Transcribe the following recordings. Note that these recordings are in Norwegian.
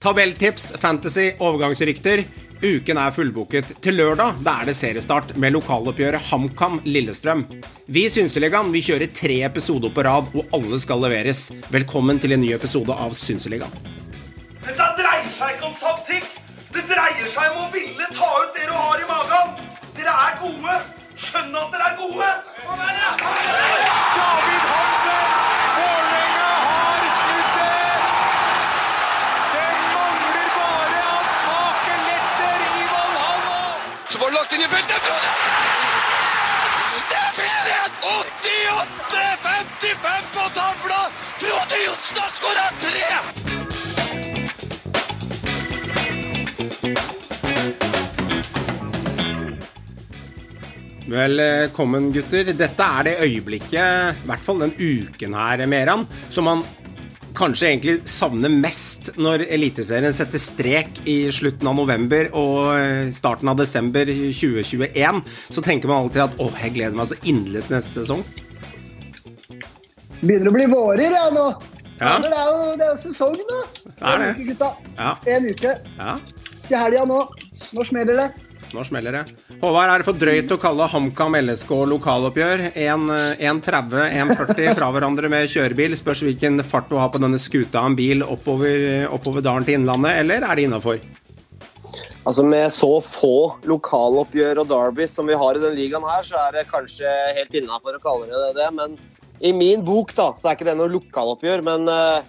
Tabelltips, fantasy, overgangsrykter. Uken er fullbooket. Til lørdag da er det seriestart med lokaloppgjøret HamKam Lillestrøm. Vi i Synseligaen vi kjører tre episoder på rad, og alle skal leveres. Velkommen til en ny episode av Synseligaen. Dette dreier seg ikke om taktikk. Det dreier seg om å ville ta ut det du har i magen. Dere er gode. Skjønn at dere er gode. David Det er 4-1! 88-55 på tavla! Frode Johnsen har skåra tre! Velkommen, gutter. Dette er det øyeblikket, i hvert fall den uken her, Meran, som man kanskje egentlig savner mest når Eliteserien setter strek i slutten av november og starten av desember 2021. Så tenker man alltid at åh, jeg gleder meg så inderlig til neste sesong. Begynner å bli vårer, ja, nå. Ja. Det, er jo, det er jo sesong nå. Det er det. En uke, gutta. Ja. En uke. Ja, Til helga nå. Nå smeller det. Nå smeller det. Håvard, er det for drøyt å kalle HamKam LSK lokaloppgjør? 1,30, 1,40 fra hverandre med kjørebil. Spørs hvilken fart du har på denne skuta av en bil oppover, oppover dalen til Innlandet, eller er det innafor? Altså Med så få lokaloppgjør og derbys som vi har i denne ligaen her, så er det kanskje helt innafor å kalle det det. Men i min bok da, så er ikke det noe lokaloppgjør. Men eh,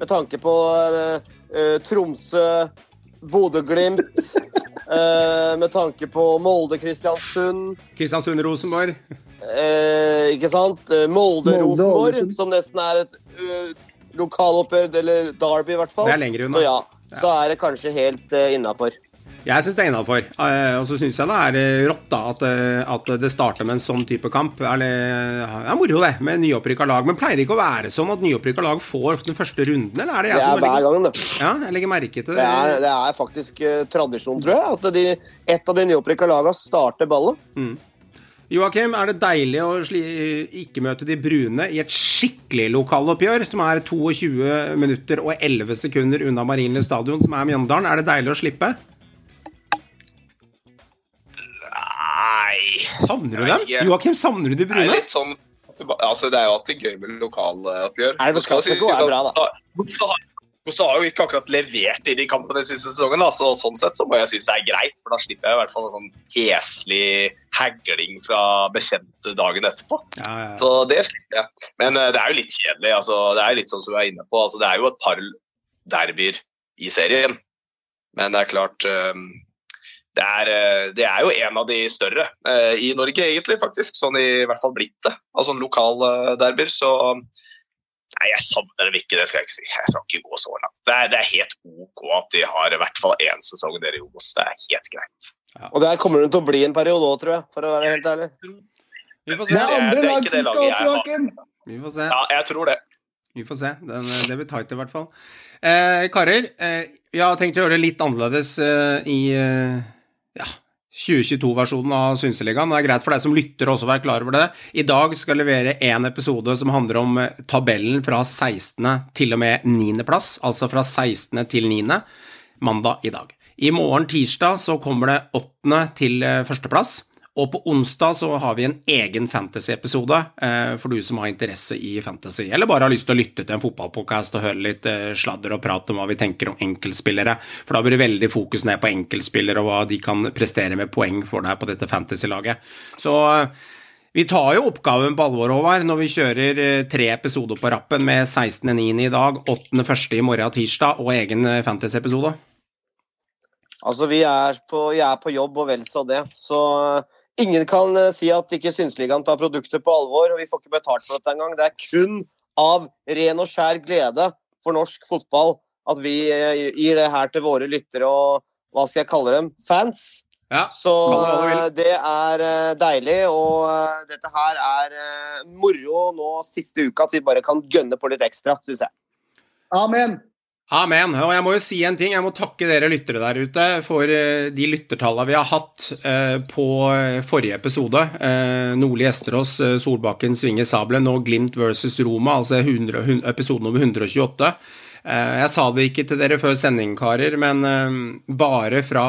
med tanke på eh, eh, Tromsø, Bodø-Glimt, Uh, med tanke på Molde-Kristiansund, Kristiansund-Rosenborg. Uh, ikke sant? Eh, Molde-Rosenborg, Molde, som nesten er et uh, lokaloppgjør, eller derby i hvert fall. Det er lenger unna. Så ja, så er det kanskje helt uh, innafor. Jeg syns det er innafor. og så syns jeg det er eh, rått da at, eh, at det starter med en sånn type kamp. Det, er moro, det, med nyopprykka lag. Men pleier det ikke å være sånn at nyopprykka lag får den første runden, eller er det jeg Det som er hver legger, gang, det. ja, jeg legger merke til det? Det er, det er faktisk eh, tradisjon, tror jeg, at de, et av de nyopprykka lagene starter ballet. Joakim, er det deilig å ikke møte de brune i et skikkelig lokaloppgjør, som er 22 minutter og 11 sekunder unna Marienlyst stadion, som er Mjøndalen? Er det deilig å slippe? Nei Savner du dem? Joakim, savner du de brune? Nei, litt sånn Altså, det er jo alltid gøy med lokaloppgjør. Sies er bra, da. Godset har, Godset jo ikke akkurat levert i de kampene siste sesongen, da, så sånn sett så må jeg synes det er greit. For da slipper jeg i hvert fall en sånn heslig hagling fra bekjente dagen etterpå. Ja, ja, ja. Så det slipper jeg. Men uh, det er jo litt kjedelig. altså Det er jo litt sånn som vi er inne på. altså Det er jo et par derbyer i serien. Men det er klart eh, det er, eh, det er jo en av de større eh, i Norge, egentlig, faktisk. Sånn i, hvert fall blitt det. Altså en lokal eh. Så Nei, jeg savner dem ikke, det skal jeg ikke si. Jeg skal ikke gå så langt. Det er, det er helt OK at de har i hvert fall én sesong der i Obos. Det er helt greit. Og der kommer det til å bli en periode òg, tror jeg, for å være helt ærlig. Vi får Det se. er det er- andre det er ikke det laget jeg har. Vi får se. Ja, jeg tror det. Vi får se. Den, det blir tight, i hvert fall. Eh, karer, eh, jeg har tenkt å gjøre det litt annerledes eh, i eh, ja, 2022-versjonen av Synseligaen. Det er greit for deg som lytter også å være klar over det. I dag skal jeg levere én episode som handler om eh, tabellen fra 16. til og med 9. plass, altså fra 16. til 9. mandag i dag. I morgen tirsdag så kommer det 8. til eh, førsteplass. Og på onsdag så har vi en egen fantasy-episode eh, for du som har interesse i fantasy, eller bare har lyst til å lytte til en fotballpodkast og høre litt eh, sladder og prat om hva vi tenker om enkeltspillere. For da blir det veldig fokus ned på enkeltspillere og hva de kan prestere med poeng for deg på dette fantasy-laget. Så eh, vi tar jo oppgaven på alvor, Håvard, når vi kjører eh, tre episoder på rappen med 16.9. i dag, 8.1. i morgen tirsdag og egen eh, fantasy-episode. Altså, vi er på, jeg er på jobb, og vel så det. Så ingen kan eh, si at ikke Synsligaen tar produktet på alvor, og vi får ikke betalt for dette engang. Det er kun av ren og skjær glede for norsk fotball at vi eh, gir det her til våre lyttere og hva skal jeg kalle dem? Fans. Ja, Så det eh, det er deilig, og dette her er moro nå siste uka, at vi bare kan gønne på litt ekstra, syns jeg. Amen. Amen. Og jeg må jo si en ting. Jeg må takke dere lyttere der ute for eh, de lyttertallene vi har hatt eh, på eh, forrige episode. Nordli Esterås, Solbakken svinger sabelen, og Glimt versus Roma, altså 100, hun- episode nummer 128. Eh, Jeg sa det ikke til dere før sending, karer, men bare fra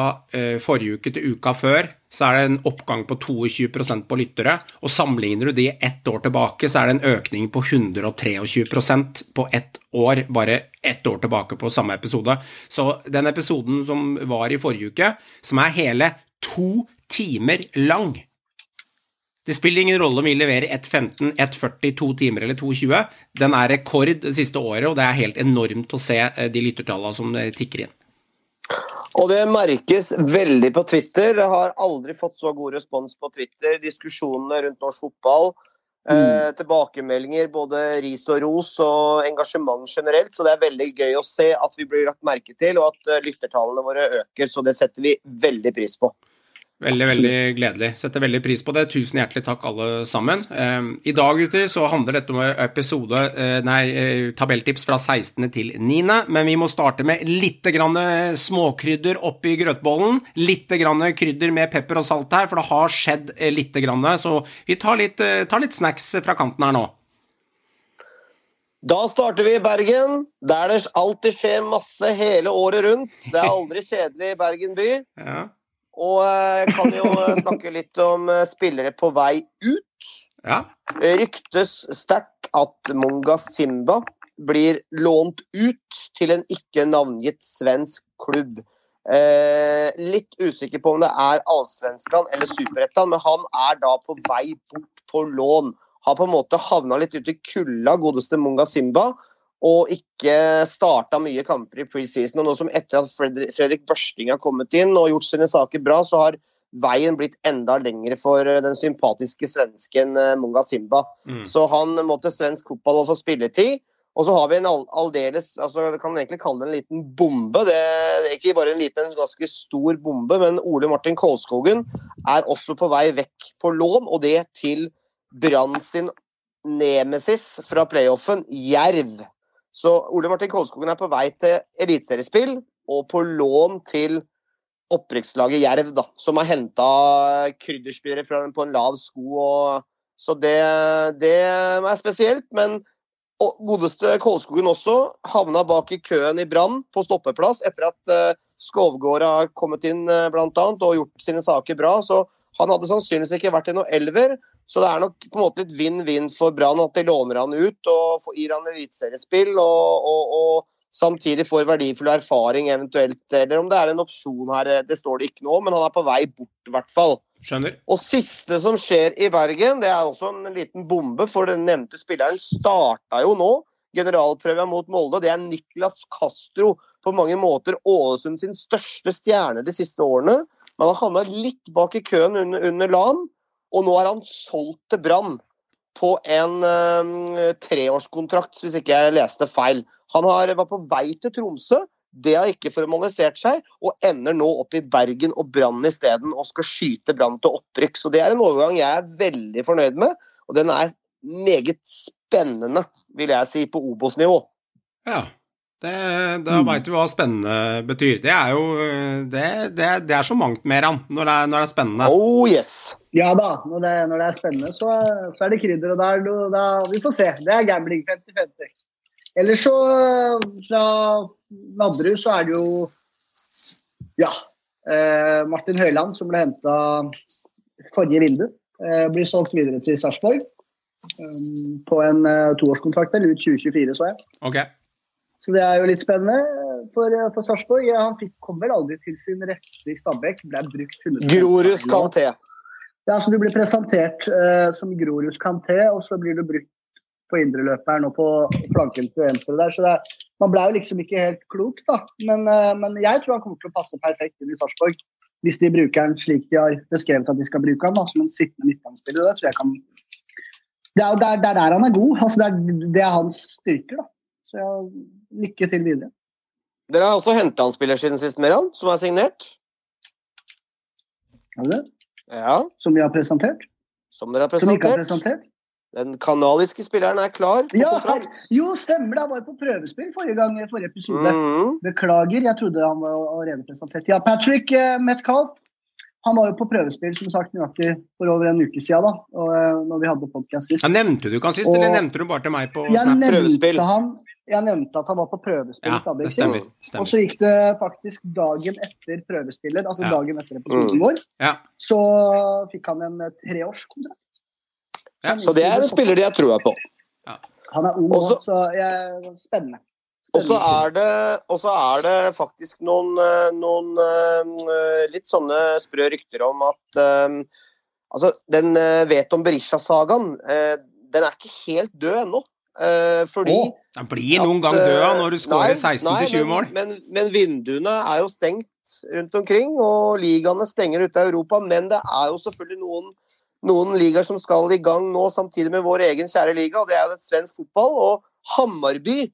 forrige uke til uka før så er det en oppgang på 22% på lyttere. Og sammenligner du de ett år tilbake, så er det en økning på 123% på ett år, bare ett år tilbake på samme episode. Så den episoden som var i forrige uke, som er hele to timer lang det spiller ingen rolle om vi leverer 1.15, 1.40, 2 timer eller 2.20. Den er rekord det siste året, og det er helt enormt å se eh, de lyttertallene som eh, tikker inn. Og det merkes veldig på Twitter. Jeg har aldri fått så god respons på Twitter. Diskusjonene rundt norsk fotball. Eh, tilbakemeldinger, både ris og ros og engasjement generelt. Så det er veldig gøy å se at vi blir lagt merke til, og at eh, lyttertallene våre øker. Så det setter vi veldig pris på. Veldig, veldig gledelig. Setter veldig pris på det. Tusen hjertelig takk, alle sammen. Eh, I dag, gutter, så handler dette om episode eh, Nei, eh, tabelltips fra 16. til 9., men vi må starte med litt grann småkrydder oppi grøtbollen. Litt grann krydder med pepper og salt her, for det har skjedd eh, litt grann, så vi tar litt, eh, tar litt snacks fra kanten her nå. Da starter vi i Bergen, der det alltid skjer masse hele året rundt. Det er aldri kjedelig i Bergen by. Ja. Og jeg kan jo snakke litt om eh, spillere på vei ut. ja. Ryktes sterkt at Monga Simba blir lånt ut til en ikke navngitt svensk klubb. Eh, litt usikker på om det er Allsvenskan eller Superettan, men han er da på vei bort på lån. Har på en måte havna litt ute i kulda, godeste Monga Simba, og ikke starta mye kamper i preseason. Og nå som etter at Fredrik, Børsting har kommet inn og gjort sine saker bra, så har veien blitt enda lengre for eh, den sympatiske svensken Munga Simba. Mm. Så han må til svensk fotball og få spilletid. Og så har vi en aldeles altså Jeg kan egentlig kalle det en liten bombe. Det er ikke bare en liten, en ganske stor bombe, men Ole Martin Kolskogen er også på vei vekk på lån, og det til Brann sin nemesis fra playoffen, Jerv. Så Ole Martin Kolskogen er på vei til eliteseriespill og på lån til opprykkslaget Jerv, da, som har henta krydderspillere fra- på en lav sko. Og, så det, det er spesielt. Men godeste Kolskogen også havna bak i køen i Brann på stoppeplass etter at uh, Skovgård har kommet inn uh, blant annet, og gjort sine saker bra. Så han hadde sannsynligvis ikke vært i noen elver. Så det er nok på en måte litt vinn-vinn for Brann at de låner han ut og gir han eliteseriespill, og, og, og samtidig får verdifull erfaring eventuelt. Eller om det er en opsjon her, eh, det står det ikke om, men han er på vei bort i hvert fall. Skjønner. Og siste som skjer i Bergen, det er også en liten bombe, for den nevnte spilleren starta jo nå generalprøven mot Molde. Det er Niklas Castro, på mange måter Ålesund sin største stjerne de siste årene. Men han havna litt bak i køen under, under LAN, og nå er han solgt til Brann på en eh, treårskontrakt, hvis ikke jeg leste feil. Han har, var på vei til Tromsø. Det har ikke formalisert seg, og ender nå opp i Bergen og Brann isteden og skal skyte Brann til opprykk. Så det er en overgang jeg er veldig fornøyd med, og den er meget spennende, vil jeg si, på Obos-nivå. Ja. Det, da veit du hva spennende betyr. Det er jo Det, det, det er så mangt mer an når det er, når det er spennende. Oh yes! Ja da, når det, når det er spennende, så, så er det krydder. Og da, er da, vi får se. Det er gambling 50-50. Ellers så, fra Nadderud, så er det jo Ja. Eh, Martin Høiland, som ble henta forrige vindu, eh, blir solgt videre til Sarpsborg. Um, på en eh, toårskontrakt eller ut 2024, så jeg. Ok. Så det er jo litt spennende for, for Sarpsborg. Ja, han fikk, kom vel aldri til sin rette i Stabæk. Ble brukt 100 Grorus Kanté. Ja, så du blir presentert uh, som Grorus Kanté, og så blir du brukt på indreløperen og på flanken til venstre der. Så det man ble jo liksom ikke helt klok, da. Men, uh, men jeg tror han kommer til å passe perfekt inn i Sarpsborg. Hvis de bruker han slik de har beskrevet at de skal bruke han, da, som en sittende midtbanespiller. Det tror jeg kan Det er det er der han er god. Altså, det, er, det er hans styrker, da. Så ja, lykke til videre. Dere har også henta en spiller siden sist, Meran, som er signert. Er det det? Ja, Som vi har presentert? som dere har presentert. Som vi ikke har presentert. Den kanadiske spilleren er klar på Ja, her, jo, stemmer det. Han var på prøvespill forrige gang, i forrige episode. Mhm. Beklager, jeg trodde han var allerede presentert. Ja, Patrick eh, Metcalf. Han var jo på prøvespill som sagt nøyaktig for over en uke siden, da, og, eh, når vi hadde podcast sist. Ja, nevnte du ikke han sist, Og- eller nevnte du bare til meg på Jeg Snap? prøvespill. han jeg nevnte at han var på prøvespill Ja, i det sist. stemmer. Og så gikk det faktisk dagen etter prøvespillet, altså Ja. dagen etter episoden vår, Ja. så fikk han en eh, treårskontrakt. Ja, Så det er en spiller de har trua på. Han er ung Også- så jeg, spennende. Og så er det, er det faktisk noen, eh, noen eh, litt sånne sprø rykter om at um, Altså, den uh, Veton Berisha-sagaen, den er ikke helt død ennå. Eh, fordi oh, Han blir noen at, gang død eh, når du skårer 16-20 mål. Men, men, men vinduene er jo stengt rundt omkring, og ligaene stenger ute av Europa. Men det er jo selvfølgelig noen, noen ligaer som skal i gang nå, samtidig med vår egen kjære liga, og det er jo et svensk fotball. Og Hammarby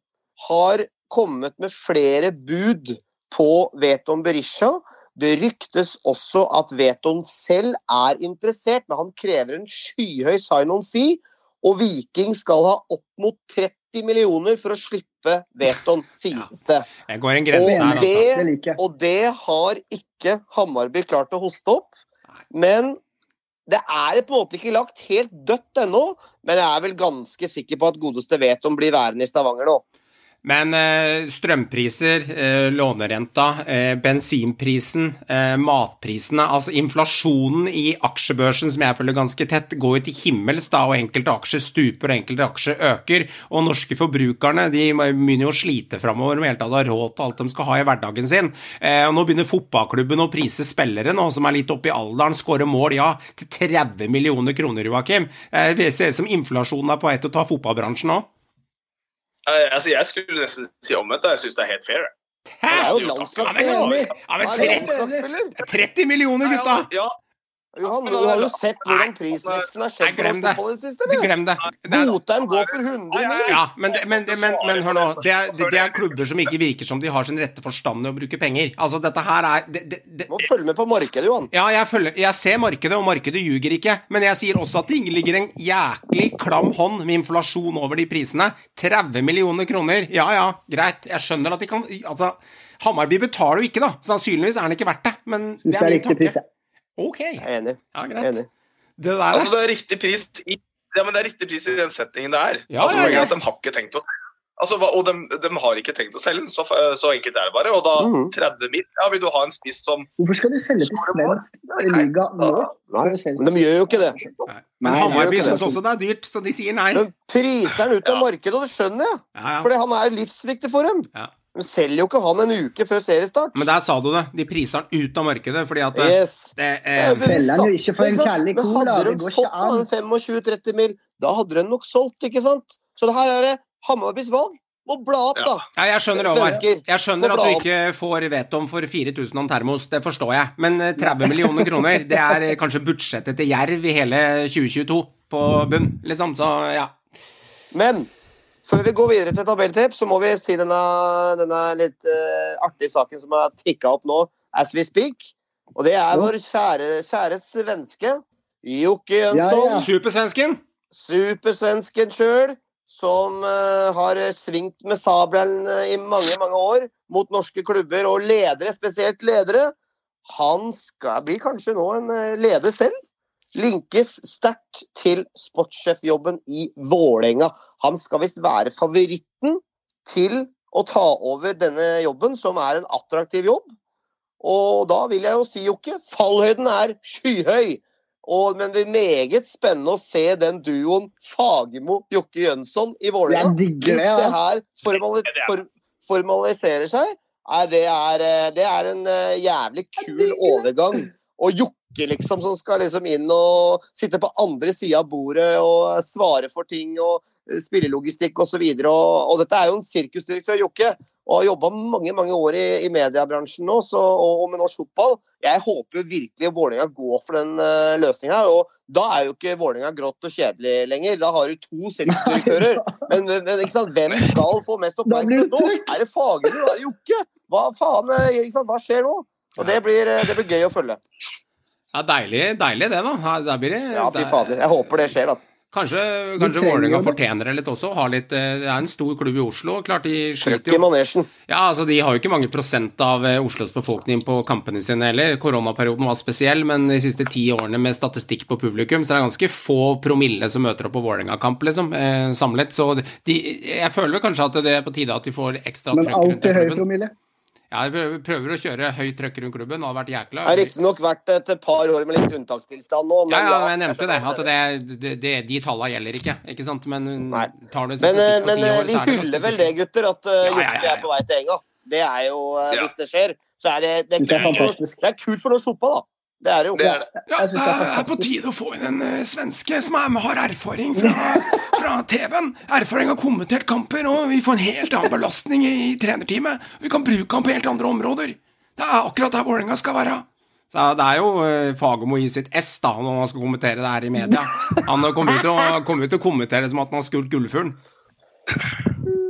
har kommet med flere bud på Veton Berisha. Det ryktes også at Veton selv er interessert, men han krever en skyhøy sign-on fee. Og Viking skal ha opp mot 30 millioner for å slippe Veton, sies det. Det går en grense Og altså. Det og det har ikke Hammarby klart å hoste opp. Men det er på en måte ikke lagt helt dødt ennå. Men jeg er vel ganske sikker på at godeste Veton blir værende i Stavanger nå. Men eh, strømpriser, eh, lånerenta, eh, bensinprisen, matprisene Altså inflasjonen i aksjebørsen, som jeg følger ganske tett, går jo til himmels, da, og enkelte aksjer stuper, og enkelte aksjer øker. Og norske forbrukerne de begynner jo å slite framover med helt tatt ha råd til alt de skal ha i hverdagen sin. Og nå begynner fotballklubben å prise spillere nå, som er litt oppe i alderen, skåre mål, ja, til 30 millioner kroner, Joakim. Det ser ut som inflasjonen er på vei til å ta fotballbransjen òg. Altså, jeg skulle nesten si omvendt. da. Jeg syns det er helt fair. Det er jo Ja, landslagsspiller. ja, men er 30, 30 millioner, gutta! ja, Johan, du har jo sett hvordan prisveksten har skjedd på norsk det. fotball i det siste, eller? Glem det. Botheim går for 100 mil. ja, men, men, men, men hør nå. Det er, det er klubber som ikke virker som de har sin rette forstand i å bruke penger. Altså, dette her er det, det, det, Må følge med på markedet, Johan. Ja, jeg, følger, jeg ser markedet, og markedet ljuger ikke. Men jeg sier også at det ligger en jæklig klam hånd med inflasjon over de prisene. 30 millioner kroner. Ja ja, greit. Jeg skjønner at de kan Altså, Hammarby betaler jo ikke, da. Sannsynligvis er den ikke verdt det. Men det er min tanke. Ok. Jeg er enig. Ja, greit. enig. Det der Altså, det er riktig pris i ja, men det er riktig pris i den settingen det er. Ja, altså, ja, de har ikke tenkt å altså, Og de, de har ikke tenkt å selge den, så, så enkelt er det bare. Og da Mhm. 30 mil Ja, vil du ha en spiss som Hvorfor skal de selge til svensk liga nå? Nei, men de gjør jo ikke det. Men Nei, Hammarby det syns også det er dyrt, så de sier nei. Men priser den ut av Ja. markedet, og det skjønner jeg. Ja, ja. Fordi han er livsviktig for dem. Ja. De selger jo ikke han en uke før seriestart. Men der sa du det. De priser han ut av markedet fordi at det, Yes. det, eh, er selger han jo ikke for en Men cola, Hadde det de fått han 25-30 mil, da hadde de nok solgt, ikke sant? Så det her er det Hammarbys valg. Må bla opp, da. ja, jeg skjønner Svensker. Jeg skjønner at du ikke får vetom for 4000 om termos, det forstår jeg. Men eh, 30 millioner kroner, det er eh, kanskje budsjettet til Jerv i hele 2022 på bunn, liksom. Så ja. Men før vi går videre til tabelltips, så må vi si denne, denne litt uh, artige saken som har tikka opp nå, as we speak. Og det er vår kjære, kjære svenske Jokke Jønsson. Ja, ja. Supersvensken! supersvensken sjøl, som uh, har svingt med sabelen eh, i mange, mange år mot norske klubber og ledere, spesielt ledere. Han skal bli kanskje nå en leder selv. Linkes sterkt til sportssjefjobben i Vålerenga. Han skal visst være favoritten til å ta over denne jobben, som er en attraktiv jobb. Og da vil jeg jo si, Jokke, fallhøyden er skyhøy. Og, men det blir meget spennende å se den duoen Fagermo-Jokke Jønsson i Vålerenga. Hvis det, her formalis for, formaliserer seg, nei, det, er, eh, det er en eh, jævlig kul overgang. Og Jokke, liksom, som skal liksom inn og sitte på andre sida av bordet og svare for ting og spillelogistikk osv. Og, og, og dette er jo en sirkusdirektør, Jokke, og har jobba mange mange år i, i mediebransjen nå, så, og, og med norsk fotball. Jeg håper virkelig Vålerenga går for den uh, løsninga. Og da er jo ikke Vålerenga grått og kjedelig lenger. Da har du to sirkusdirektører. Men, men, men ikke sant? hvem skal få mest oppmerksomhet nå? Er det Fagermo? Er det Jokke? Hva faen? eh, Ikke sant? Hva skjer nå? Og det blir, eh, det blir gøy å følge. Ja, deilig, deilig det, da. Ja, Der blir det Ja, fy fader. Jeg håper det skjer, altså. Kanskje, kanskje Vålerenga fortjener det litt også. Litt, eh, det er en stor klubb i Oslo. Klart de sliter jo. Ja, altså De har jo ikke mange prosent av eh, Oslos befolkning på kampene sine heller. Koronaperioden var spesiell, men de siste ti årene med statistikk på publikum, så er det ganske få promille som møter opp på Vålerenga-kamp, liksom, eh, samlet. Så de, jeg føler vel kanskje at det er på tide at de får ekstra Men trøkk rundt alltid høy promille. Ja, vi prøver, å kjøre høyt trøkk rundt klubben. Det har vært jækla Det har riktignok vært et par år med litt unntakstilstand nå, men ja, ja, jeg nevnte det. At det, det, det, de tallene gjelder ikke. ikke sant? Men Nei. tar du Men, eh, på men eh, år, vi er det hyller vel det, gutter, at uh, Ja, ja, ja, ja. er på vei til Enga. Det er jo, eh, Ja. Hvis det skjer, så er det, det, er Det er kult det er kult for norsk fotball, da. Det er det jo. Det er det. Ja, det er på tide å få inn en uh, svenske som er med, har erfaring fra, fra TV-en. Erfaring har kommentert kamper, og vi får en helt annen belastning i trenerteamet. Vi kan bruke ham på helt andre områder. Det er akkurat der Vålerenga skal være. Så Det er jo eh, Fagermo i sitt ess da, når han skal kommentere det her i media. Han kommer jo til det til å kommentere som at han har skult Gullfuglen.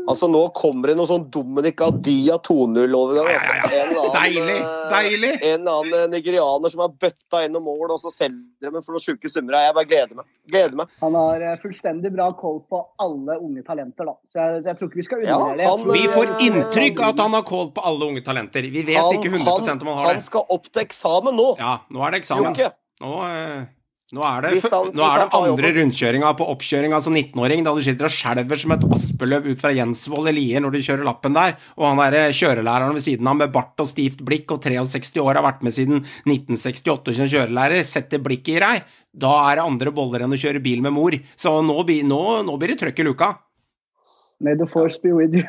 Altså, nå kommer det noe sånn Dominic Adia 2-0-overgang. Ja, ja, ja. Altså. Deilig, eh, deilig. En eller annen eh, nigerianer som har bøtta innom mål, og så selger de for noen sjuke summer. Jeg bare gleder meg. Gleder meg. Han har eh, fullstendig bra koll på alle unge talenter, da. Så jeg, jeg tror ikke vi skal undervurdere det. Ja, han- Vi får inntrykk av at han har kål på alle unge talenter. Vi vet Han, ikke 100 om han har han det. skal opp til eksamen nå. Ja, nå er det eksamen. Jokke. Nå, eh, nå er det, han- nå er det andre rundkjøringa på oppkjøringa som 19-åring, da du sitter og skjelver som et aspeløv ut fra Jensvoll i Lier når du kjører lappen der, og han derre kjørelæreren ved siden av med bart og stivt blikk og 63 år har vært med siden 1968 som kjørelærer, setter blikket i deg, da er det andre boller enn å kjøre bil med mor. Så nå, nå, nå blir det trøkk i luka. May the force be with you.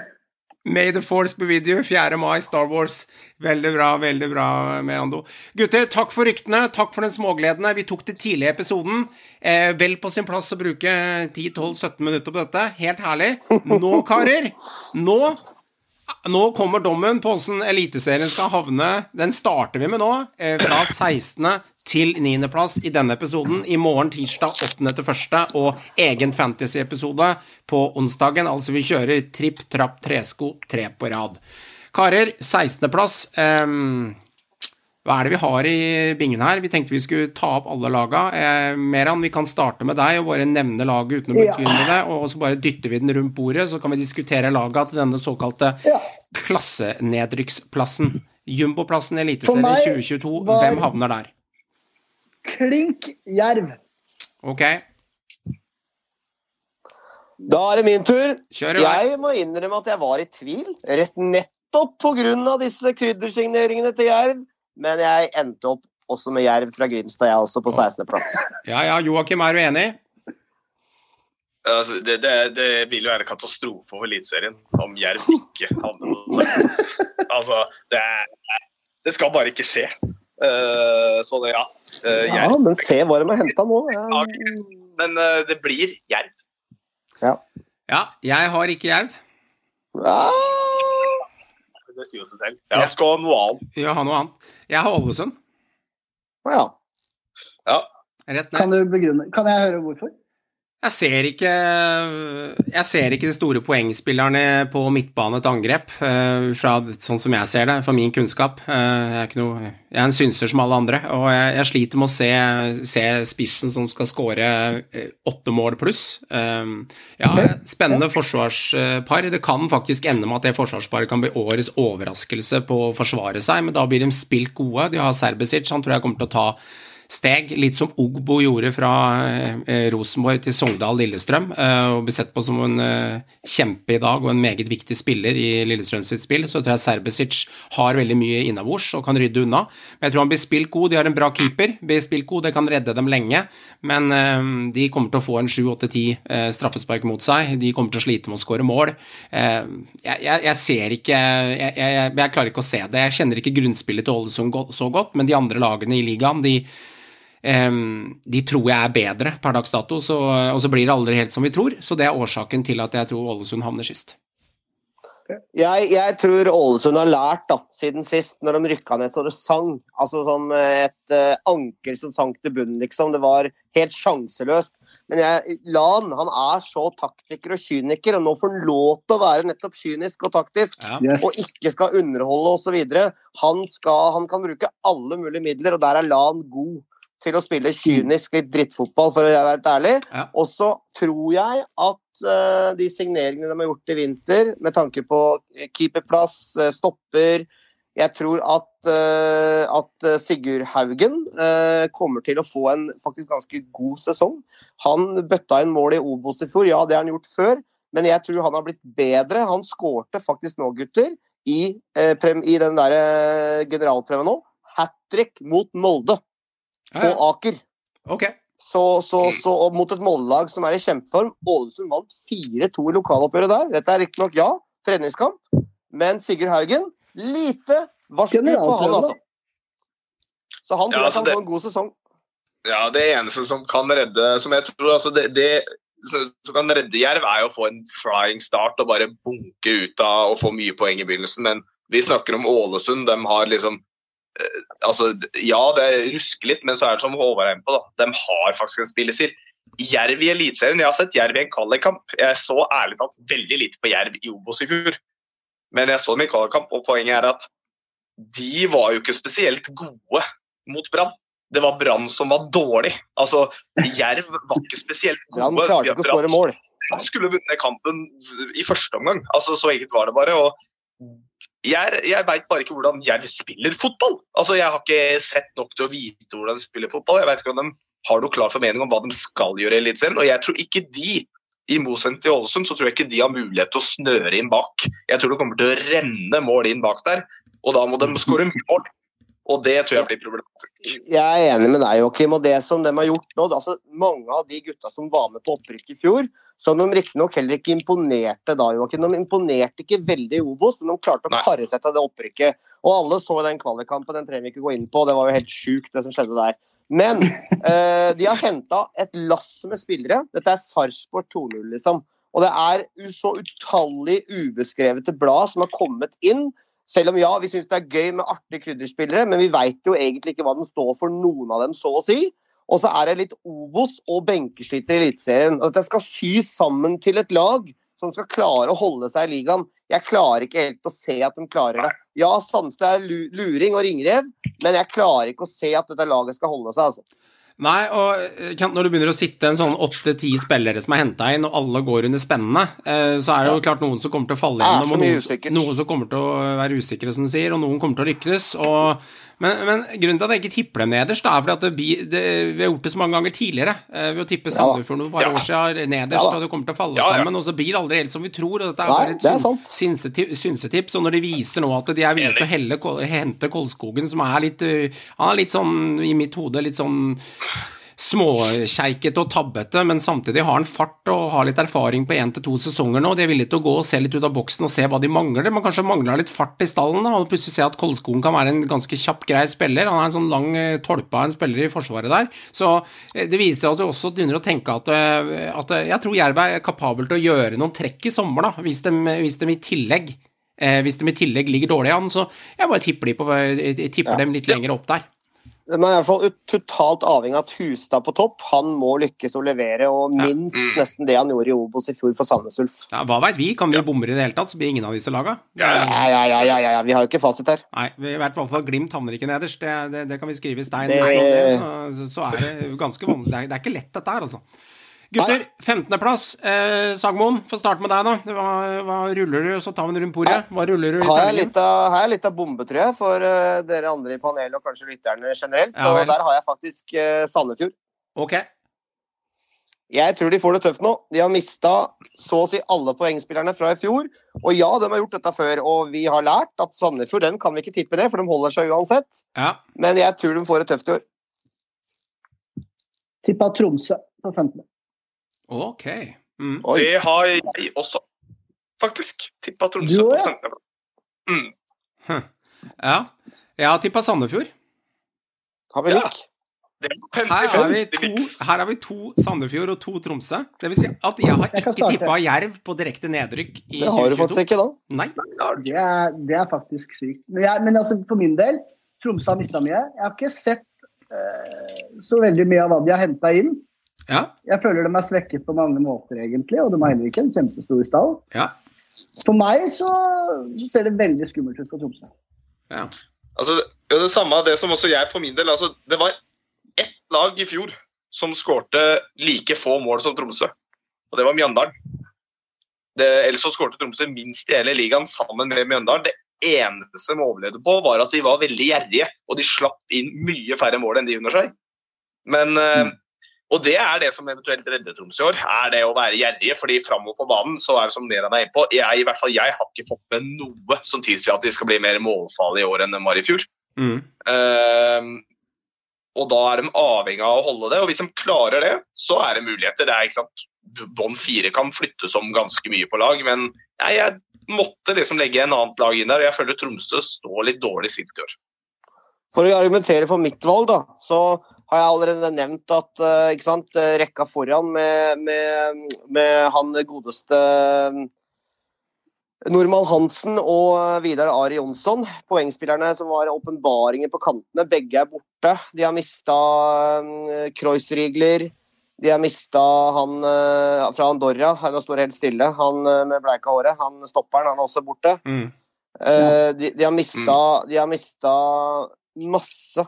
May the Force be with you, 4. mai, Star Wars. Veldig bra, veldig bra, Merando. Gutter, takk for ryktene, takk for den smågledene. Vi tok det tidlig i episoden. Eh, vel på sin plass å bruke 10-12-17 minutter på dette. Helt herlig. Nå, karer, nå nå kommer dommen på hvordan Eliteserien skal havne. Den starter vi med nå, eh, fra 16. til 9. plass i denne episoden. I morgen, tirsdag 8. til 1. og egen fantasy-episode på onsdagen. Altså vi kjører tripp, trapp, tresko, tre på rad. Karer, 16. plass. ehm, hva er det vi har i bingen her? Vi tenkte vi skulle ta opp alle laga. Eh, Meran, vi kan starte med deg og bare nevne laget uten å begynne med det. Og så bare dytter vi den rundt bordet, så kan vi diskutere laga til denne såkalte Ja. klassenedrykksplassen. Jumboplassen i Eliteserien 2022, hvem havner der? Klink jerv. Ok, Da er det min tur. kjør i vei. Jeg må innrømme at jeg var i tvil, rett nettopp pga. disse kryddersigneringene til Jerv. Men jeg endte opp også med Jerv fra Grimstad, jeg også, på 16.-plass. Ja, ja, Joakim, er du enig? Altså, det, det, det vil jo være katastrofe for Eliteserien om Jerv ikke havner på sekstendeplass. Altså, det, er- det skal bare ikke skje. Uh, så det, ja. Uh, Ja, men se hva de har henta nå. Jeg... Men uh, det blir Jerv. Ja, jeg har ikke Jerv. Ah! Det sier jo seg selv. Jeg skal ha noe annet. Jeg ha noe annet. Jeg har Ålesund. Ja. Ja. Rett ned. Kan du begrunne Kan jeg høre hvorfor? Jeg ser ikke Jeg ser ikke de store poengspillerne på midtbane til angrep, eh, fra, sånn som jeg ser det, fra min kunnskap. Eh, Jeg er, noe, jeg er en synser som alle andre, og jeg, jeg sliter med å se, se spissen som skal skåre eh, åtte mål pluss. Ja, spennende forsvarspar. Det kan faktisk ende med at det forsvarsparet kan bli årets overraskelse på å forsvare seg, men da blir de spilt gode. De har Serbesic, han tror jeg kommer til å ta steg, litt som Ogbo gjorde fra eh, Rosenborg til Sogndal Lillestrøm, eh, og blir sett på som en eh, kjempe i dag og en meget viktig spiller i Lillestrøm sitt spill, så tror jeg Serbesic har veldig mye innabords og kan rydde unna. Men jeg tror han blir spilt god, de har en bra keeper, blir spilt god, det kan redde dem lenge, men eh, de kommer til å få en 7-8-10 eh, straffespark mot seg, de kommer til å slite med å skåre mål. Eh, jeg, jeg, jeg ser ikke jeg, jeg, klarer ikke å se det. Jeg kjenner ikke grunnspillet til Ålesund så godt, men de andre lagene i ligaen, de de tror jeg er bedre per dags dato, så, og så blir det aldri helt som vi tror. Så det er årsaken til at jeg tror Ålesund havner sist. Jeg, jeg tror Ålesund har lært da, siden sist, når de rykka ned så det sang. Altså som et uh, anker som sank til bunnen, liksom. Det var helt sjanseløst. Men jeg, Lan han er så taktiker og kyniker, og nå får han lov til å være nettopp kynisk og taktisk. Ja. Yes. Og ikke skal underholde osv. Han, skal- han kan bruke alle mulige midler, og der er Lan god. Til å spille kynisk litt drittfotball, for å være helt ærlig. Ja. Og så tror jeg at uh, de signeringene de har gjort i vinter, med tanke på keeperplass, eh, stopper Jeg tror at, uh, at eh, Sigurd Haugen uh, kommer til å få en faktisk ganske god sesong. Han bøtta inn mål i Obos i fjor, ja det har han gjort før, men jeg tror han har blitt bedre. Han skårte faktisk nå, gutter, i, eh, prem, i den der eh, generalprøven nå. Hat trick mot Molde på Ja, ja. Aker. Ok. Så, så, så og mot et Molde-lag som er i kjempeform. Ålesund vant 4-2 i lokaloppgjøret der. Dette er riktignok, ja, treningskamp, men Sigurd Haugen Lite varsku for han, altså. Så han tror jeg altså kan få en god sesong. Ja, det eneste som kan redde som jeg tror, altså det, det som kan redde Jerv, er å få en flying start og bare bunke ut av og få mye poeng i begynnelsen. Men vi snakker om Ålesund. De har liksom altså, Ja, det rusker litt, men så er det som Håvard er inne på, da. De har faktisk en spillestil. Jerv i Eliteserien. Jeg har sett Jerv i en kvalikkamp. Jeg så ærlig talt veldig lite på Jerv i Obos i fjor. Men jeg så dem i kvalikkamp, og poenget er at de var jo ikke spesielt gode mot Brann. Det var Brann som var dårlig. Altså, Jerv var ikke spesielt gode. Han klarte ikke å skåre mål. Han skulle vunnet kampen i første omgang. Altså, så enkelt var det bare. og jeg, jeg veit bare ikke hvordan Jerv spiller fotball. Altså, Jeg har ikke sett nok til å vite hvordan de spiller fotball. Jeg vet ikke om de har noe klar formening om hva de skal gjøre i Eliteserien. Og jeg tror ikke de, i motsetning til Ålesund, så tror jeg ikke de har mulighet til å snøre inn bak. Jeg tror det kommer til å renne mål inn bak der, og da må de skåre mye mål. Og det tror jeg blir problematisk. Jeg er enig med deg, Joakim. Og det som de har gjort nå altså Mange av de gutta som var med på opprykket i fjor, som de riktignok heller ikke imponerte da, Joakim. De imponerte ikke veldig i Obos, men de klarte å karre seg til det opprykket. Og alle så den kvalikkampen, den trenger vi ikke gå inn på. Det var jo helt sjukt, det som skjedde der. Men eh, de har henta et lass med spillere. Dette er Sarpsborg 2-0, liksom. Og det er så utallig ubeskrevete blad som har kommet inn. Selv om ja, vi syns det er gøy med artige krydderspillere, men vi veit jo egentlig ikke hva de står for, noen av dem, så å si. Og så er det litt Obos og benkeslitter i Eliteserien. Jeg skal sy sammen til et lag som skal klare å holde seg i ligaen. Jeg klarer ikke helt å se at de klarer det. Ja, Sandstø er luring og ringrev, men jeg klarer ikke å se at dette laget skal holde seg. altså. Nei, og eh, når du begynner å sitte en sånn åtte-ti spillere som er henta inn, og alle går under spennende, eh, så er det jo klart noen som kommer til å falle gjennom, og noen, noen som kommer til å være usikre, som du sier, og noen kommer til å lykkes. Og, men, men grunnen til at jeg ikke tipper dem nederst, er fordi at det, det, vi har gjort det så mange ganger tidligere. Eh, ved å tippe. Sandefjord for noen par Ja. år siden nederst, og det kommer til å falle sammen, og så blir det aldri helt som vi tror. og dette er Nei, bare et synsetips, og når de viser nå at de er villige til å helle, hente Kolskogen, som er litt uh, Han er litt sånn, i mitt hode, litt sånn småkeikete og tabbete, men samtidig har han fart og har litt erfaring på én til to sesonger nå. De er villige til å gå og se litt ut av boksen og se hva de mangler. Man kanskje mangler litt fart i stallen, da, og plutselig se at Kolskogen kan være en ganske kjapp, grei spiller. Han er en sånn lang eh, tolpe av en spiller i forsvaret der. Så eh, det viser at du også begynner å tenke at, eh, at jeg tror Jerv er kapabel til å gjøre noen trekk i sommer, da, hvis de, hvis de i tillegg eh, hvis de i tillegg ligger dårlig an, så jeg bare tipper, de på, jeg tipper Ja. dem litt lenger opp der. Er i hvert fall totalt avhengig av at Hustad på topp. Han må lykkes å levere, og Ja. minst Mm. nesten det han gjorde i Obos i fjor for Sandnes Ulf. Ja, hva veit vi? Kan vi bomre i det hele tatt, så blir ingen av disse laga? Ja, ja. Ja, ja, ja, ja, ja, ja. Vi har jo ikke fasit her. Nei, vi- i hvert fall Glimt havner ikke nederst. Det, det, det kan vi skrive i stein. Det-. Det, så, så er det ganske vanlig. Det er, det er ikke lett, dette her, altså. Gutter, 15.-plass. Eh, Sagmoen, få starte med deg, da. Hva, hva ruller du? Så tar vi en rundt bordet. Hva ruller du Har jeg litt av, har jeg litt av bombe, tror jeg, for uh, dere andre i panelet og kanskje lytterne generelt. Ja, og der har jeg faktisk uh, Sandefjord. Ok. Jeg tror de får det tøft nå. De har mista så å si alle poengspillerne fra i fjor. Og ja, de har gjort dette før, og vi har lært at Sandefjord den kan vi ikke tippe ned, for de holder seg uansett. Ja. Men jeg tror de får det tøft i år. Tippa Tromsø på 15. Ok. Mm. Det har jeg også, faktisk. Tippa Tromsø på ja? 15. Mm. Hm. Ja. Jeg har tippa Sandefjord. Har vi Ja. lik? Det er Her har, vi to, her har vi to Sandefjord og to Tromsø. Det vil si at jeg har Jeg ikke tippa Jerv på direkte nedrykk i Det har du 2022. faktisk ikke, da. Nei. Det er, det er faktisk sykt. Men, jeg, men altså, for min del, Tromsø har mista mye. Jeg har ikke sett uh, så veldig mye av hva de har henta inn. Ja. Jeg føler de er svekket på mange måter, egentlig, og de har heller ikke en kjempestor stall. Ja. For meg så, så ser det veldig skummelt ut for Tromsø. ja. Altså, det, det samme det som også jeg for min del altså, Det var ett lag i fjor som skårte like få mål som Tromsø, og det var Mjøndalen. Det, ellers så skårte Tromsø minst i hele ligaen sammen med Mjøndalen. Det eneste de overlevde på, var at de var veldig gjerrige, og de slapp inn mye færre mål enn de under seg. Men, eh, Og det er det som eventuelt redder Tromsø i år, er det å være gjerrige. fordi framover på banen så er det som Meran er inne på, jeg, i hvert fall jeg har ikke fått med noe som tilsier at de skal bli mer målfarlige i år enn de var i fjor. Mm. Uh, og da er de avhengig av å holde det. Og hvis de klarer det, så er det muligheter. Det er, ikke sant? Bånd fire kan flyttes om ganske mye på lag, men jeg, jeg måtte liksom legge en annet lag inn der. og Jeg føler Tromsø står litt dårlig stilt i år. For å argumentere for mitt valg, da, så har jeg allerede nevnt at eh, ikke sant, eh, rekka foran med, med, med han godeste normal Hansen og Vidar Ari Jonsson. Poengspillerne som var åpenbaringer på kantene. Begge er borte. De har mista Kreuzrigler. De har mista han eh, fra Andorra. Han står helt stille. Han eh, med bleika håret. Han stopperen, han er også borte. Mm. Eh, de, de, har mista, de har mista masse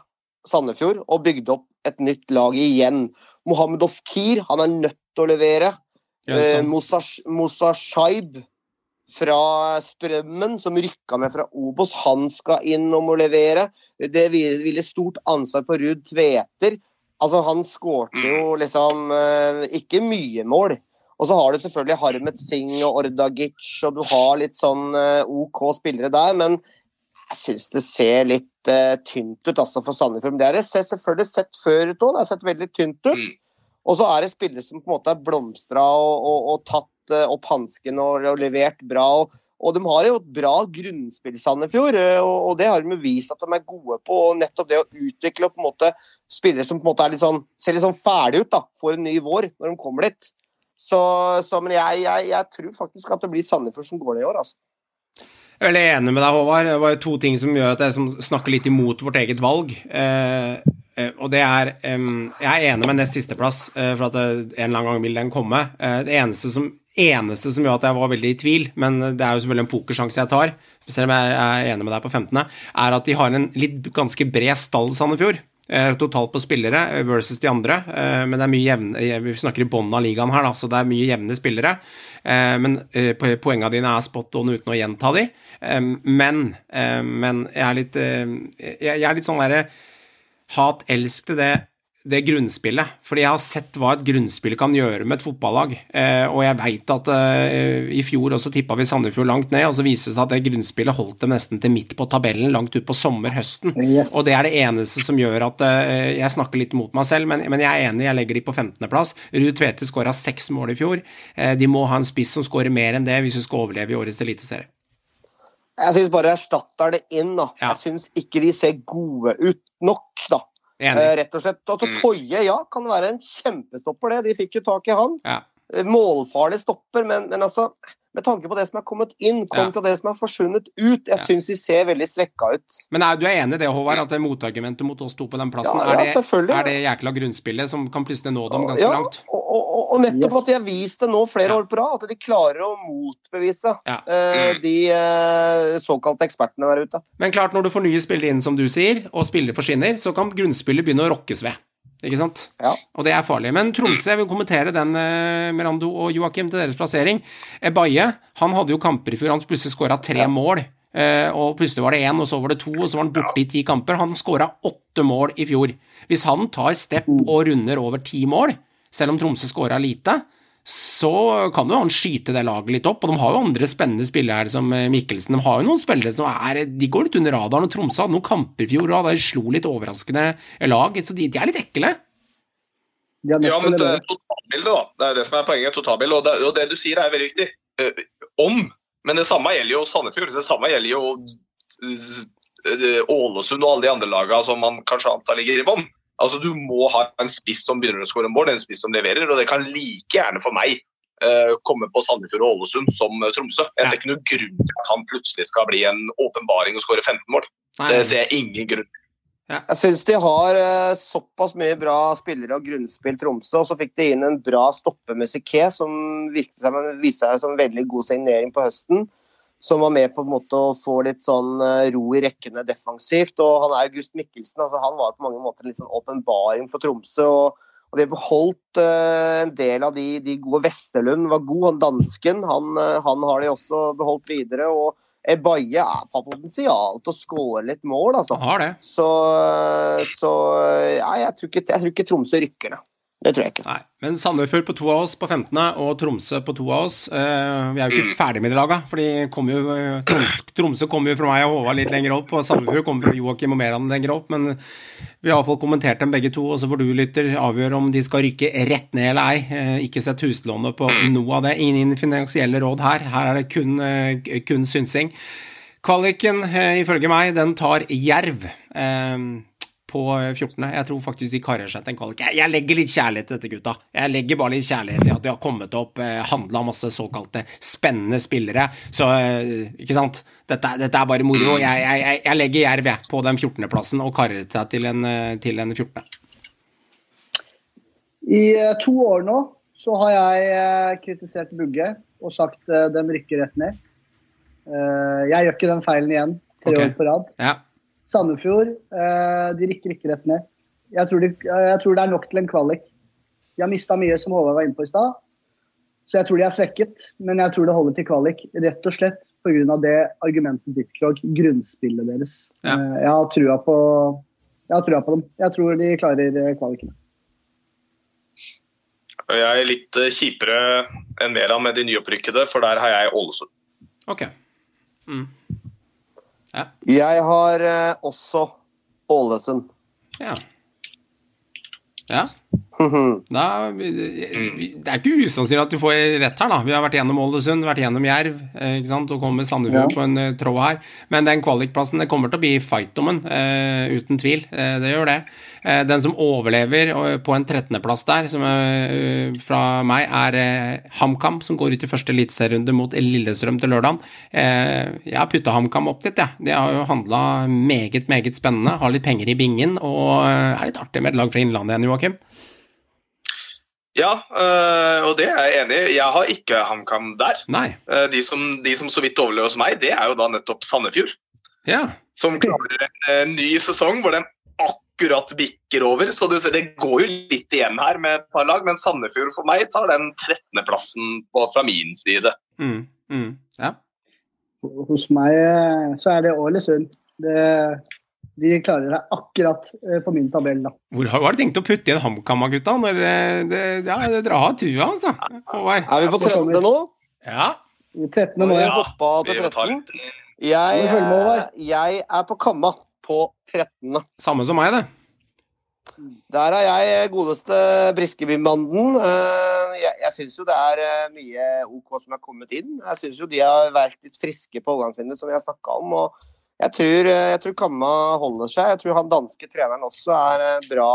Sandefjord og bygde opp et nytt lag igjen. Mohammed Ofkir han er nødt til å levere. Ja, Eh, Moussa Shaib fra Strømmen, som rykka ned fra Obos, han skal inn og må levere. Det hvil- hviler stort ansvar på Ruud Tveter. Altså, han skårte jo liksom eh, ikke mye mål. Og så har du selvfølgelig Harmet Singh og Ordagic, og du har litt sånn eh, OK spillere der, men jeg syns det ser litt uh, tynt ut altså, for Sandefjord. Men Det har jeg selvfølgelig sett før ut òg, det har sett veldig tynt ut. Mm. Og så er det spillere som på en måte har blomstra og, og, og tatt uh, opp hansken og, og levert bra. Og, og de har jo et bra grunnspill, Sandefjord, eh, og, og det har de vist at de er gode på. Og nettopp det å utvikle på en måte spillere som på en måte er litt sånn, ser litt sånn ferdig ut da, for en ny vår når de kommer dit. Så, så men jeg, jeg, jeg tror faktisk at det blir Sandefjord som går det i år, altså. Jeg er veldig enig med deg, Håvard. Det var jo to ting som gjør at jeg snakker litt imot vårt eget valg. Eh, eh, og det er Jeg er enig med nest sisteplass, eh, for at en eller annen gang vil den komme. Eh, det eneste som, eneste som gjør at jeg var veldig i tvil, men det er jo selvfølgelig en pokersjanse jeg tar, selv om jeg er enig med deg på 15., er at de har en litt ganske bred stall, Sandefjord. Totalt på spillere versus de andre, men det er mye jevne Vi snakker i bånn av ligaen her, da, så det er mye jevne spillere. Eh, men eh, poengene dine er spot on uten å gjenta de. Eh, men, men jeg er litt jeg er litt sånn derre hat-elsk til det, det grunnspillet. Fordi jeg har sett hva et grunnspill kan gjøre med et fotballag. Eh, og jeg veit at eh, i fjor også tippa vi Sandefjord langt ned, og så viste det seg at det grunnspillet holdt dem nesten til midt på tabellen, langt ut på sommer-høsten. Yes. Og det er det eneste som gjør at eh, Jeg snakker litt mot meg selv, men, men jeg er enig, jeg legger de på 15.-plass. Ruud Tvete skåra seks mål i fjor. Eh, de må ha en spiss som skårer mer enn det hvis du skal overleve i årets eliteserie. Jeg syns bare jeg erstatter det inn. da. Ja. Jeg syns ikke de ser gode ut nok, da. Enig. Eh, rett og slett. Altså, Mm. Toye ja, kan være en kjempestopper, det. De fikk jo tak i han. Ja. Eh, Målfarlig stopper, men, men altså med tanke på det som er kommet inn, kontra det som er forsvunnet ut. Jeg Ja. syns de ser veldig svekka ut. Men er, du er enig i det, Håvard, at det motargumentet mot oss to på den plassen, Ja, ja, er, det, er det jækla grunnspillet som kan plutselig nå dem ganske Ja, langt? og, og, nettopp Yes. at de har vist det nå flere Ja. år på rad, at de klarer å motbevise Ja. eh, Mm. de eh, såkalte ekspertene der ute. Men klart, når du får nye spillere inn, som du sier, og spillere forsvinner, så kan grunnspillet begynne å rokkes ved. Ikke sant? Ja. Og det er farlig. Men Tromsø, jeg vil kommentere den, eh, Mirando og Joakim, til deres plassering. Baye, han hadde jo kamper i fjor, han plutselig skåra tre mål. Og plutselig var det én, og så var det to, og så var han borte i ti kamper. Han skåra åtte mål i fjor. Hvis han tar stepp og runder over ti mål, selv om Tromsø skåra lite, så kan jo han skyte det laget litt opp. Og de har jo andre spennende spillere her, som eh, Mikkelsen. De har jo noen spillere som er De går litt under radaren. Og Tromsø hadde noen kamper i fjor, og de slo litt overraskende lag. Så de, de er litt ekle. Ja, men det er totalbildet, da. Det er det som er poenget. totalbildet, og det, og det du sier, er veldig viktig. Eh, om. Men det samme gjelder jo Sandefjord. Det samme gjelder jo eh, Ålesund og alle de andre lagene som man kanskje antar ligger i bånn. Altså, Du må ha en spiss som begynner å skåre mål, en spiss som leverer. Og det kan like gjerne for meg uh, komme på Sandefjord og Ålesund som eh, Tromsø. Jeg ser ikke noen grunn til at han plutselig skal bli en åpenbaring og skåre 15 mål. Det ser jeg ingen grunn til. Jeg syns de har uh, såpass mye bra spillere og grunnspill Tromsø, og så fikk de inn en bra stopper med Siké, som seg, viste seg som en veldig god signering på høsten. Som var med på en måte å få litt sånn eh, ro i rekkene defensivt. Og han er August Mikkelsen. altså Han var på mange måter en litt sånn åpenbaring for Tromsø. og og de har beholdt uh, en del av de, de gode Vesterlund var god, han dansken. Han, uh, han har de også beholdt videre. og Ebaye har potensial til å skåre litt mål, altså. Har det. Så, så ja, jeg, tror ikke, jeg tror ikke Tromsø rykker ned. Det tror jeg ikke. Nei, Men Sandefjord på to av oss på 15. og Tromsø på to av oss. Eh, vi er jo ikke ferdig med de laga, for de kom jo, Tromsø kommer jo fra meg og Håvard litt lenger opp, og Sandefjord kommer fra Joakim og Meran lenger opp. Men vi har iallfall kommentert dem begge to, og så får du, lytter, avgjøre om de skal rykke rett ned eller ei. Eh, ikke sett huslånet på noe av det. Ingen finansielle råd her. Her er det kun, eh, kun synsing. Kvaliken, eh, ifølge meg, den tar Jerv. Eh, på 14. Jeg tror faktisk de karer seg til en kvalik. Jeg, jeg, legger litt kjærlighet til dette, gutta. Jeg legger bare litt kjærlighet i at de har kommet opp, eh, handla masse såkalte spennende spillere. Så eh, ikke sant. Dette, dette er bare moro. Jeg, jeg, jeg legger Jerv på den 14.-plassen og karer seg til en, eh, til en 14. I eh, to år nå så har jeg eh, kritisert Bugge og sagt uh, de rykker rett ned. jeg gjør ikke den feilen igjen tre okay. år på rad. Ja. Sandefjord eh, de rykker ikke rett ned. Jeg tror, de, eh, jeg tror det er nok til en kvalik. De har mista mye, som Håvard var inne på i stad. Så jeg tror de er svekket, men jeg tror det holder til kvalik. Rett og slett pga. det argumentet ditt, Krog. Grunnspillet deres. Ja. Eh, jeg har trua på jeg har trua på dem. Jeg tror de klarer kvalikene. Jeg er litt kjipere enn Meran med de nyopprykkede, for der har jeg Ålesund. Ok. Mm. Jeg har eh, også Ålesund. Ja. Ja. Da, det er ikke usannsynlig at du får rett her, da. Vi har vært gjennom Ålesund, vært gjennom Jerv eh, ikke sant? og kommer Sandefjord Ja. på en eh, tråd her. Men den kvalikplassen det kommer til å bli fight om den, uh, uten tvil. Uh, det gjør det. Uh, den som overlever eh, på en 13.-plass der, som eh, fra meg, er eh, HamKam, som går ut i første eliteserierunde mot Lillestrøm til lørdag. Eh, jeg har putta HamKam opp dit, jeg. Ja. De har jo handla meget, meget spennende. Har litt penger i bingen, og eh, er litt artig med et lag fra Innlandet igjen, Joakim. Ja, øh, og det er jeg enig i. Jeg har ikke HamKam der. Nei. Eh, De som, de som så vidt overlever hos meg, det er jo da nettopp Sandefjord. Ja. Som klarer en eh, ny sesong hvor de akkurat bikker over. Så du ser, det går jo litt igjen her med et par lag, men Sandefjord for meg tar den 13.-plassen fra min side. Mm, mm, ja. Hos meg eh, så er det Ålesund. Det, de klarer seg akkurat eh, på min tabell, da. Hvor har har du tenkt å putte inn HamKam, gutta? Når eh, det, ja, det dere har trua, altså. Håvard. Er vi på 13. nå? Ja. I 13. nå, Jeg ja. hoppa til vi 13. Jeg, med, Håvard? jeg er på Kamma på 13. Samme som meg, det. Der er jeg godeste Briskeby-banden. Eh, Jeg, jeg syns jo det er eh, mye OK som er kommet inn. Jeg syns jo de har vært litt friske på overgangsvinduet, som vi har snakka om. og jeg tror, eh, jeg tror Kamma holder seg. Jeg tror han danske treneren også er eh, bra,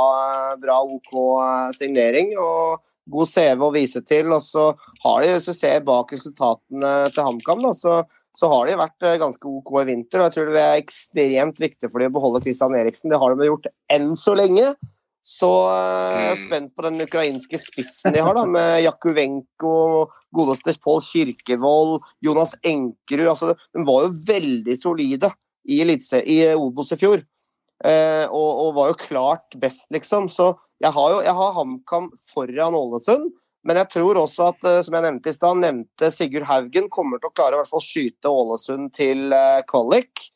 bra OK eh, signering. og God CV å vise til. og så har de, Hvis du ser bak resultatene til HamKam, så, så har de vært eh, ganske OK i vinter. og Jeg tror det er ekstremt viktig for dem å beholde Christian Eriksen. Det har de gjort enn så lenge. Så eh, jeg er Mm. spent på den ukrainske spissen de har, da, med Jakuvenko, godeste Pål Kirkevold, Jonas Enkerud. Altså, de var jo veldig solide i, elitse- i Obos i fjor. Eh, og, og var jo klart best, liksom. Så jeg har jo HamKam foran Ålesund. Men jeg tror også at, eh, som jeg nevnte i stad, nevnte Sigurd Haugen kommer til å klare å hvert fall skyte Ålesund til eh, kvalik.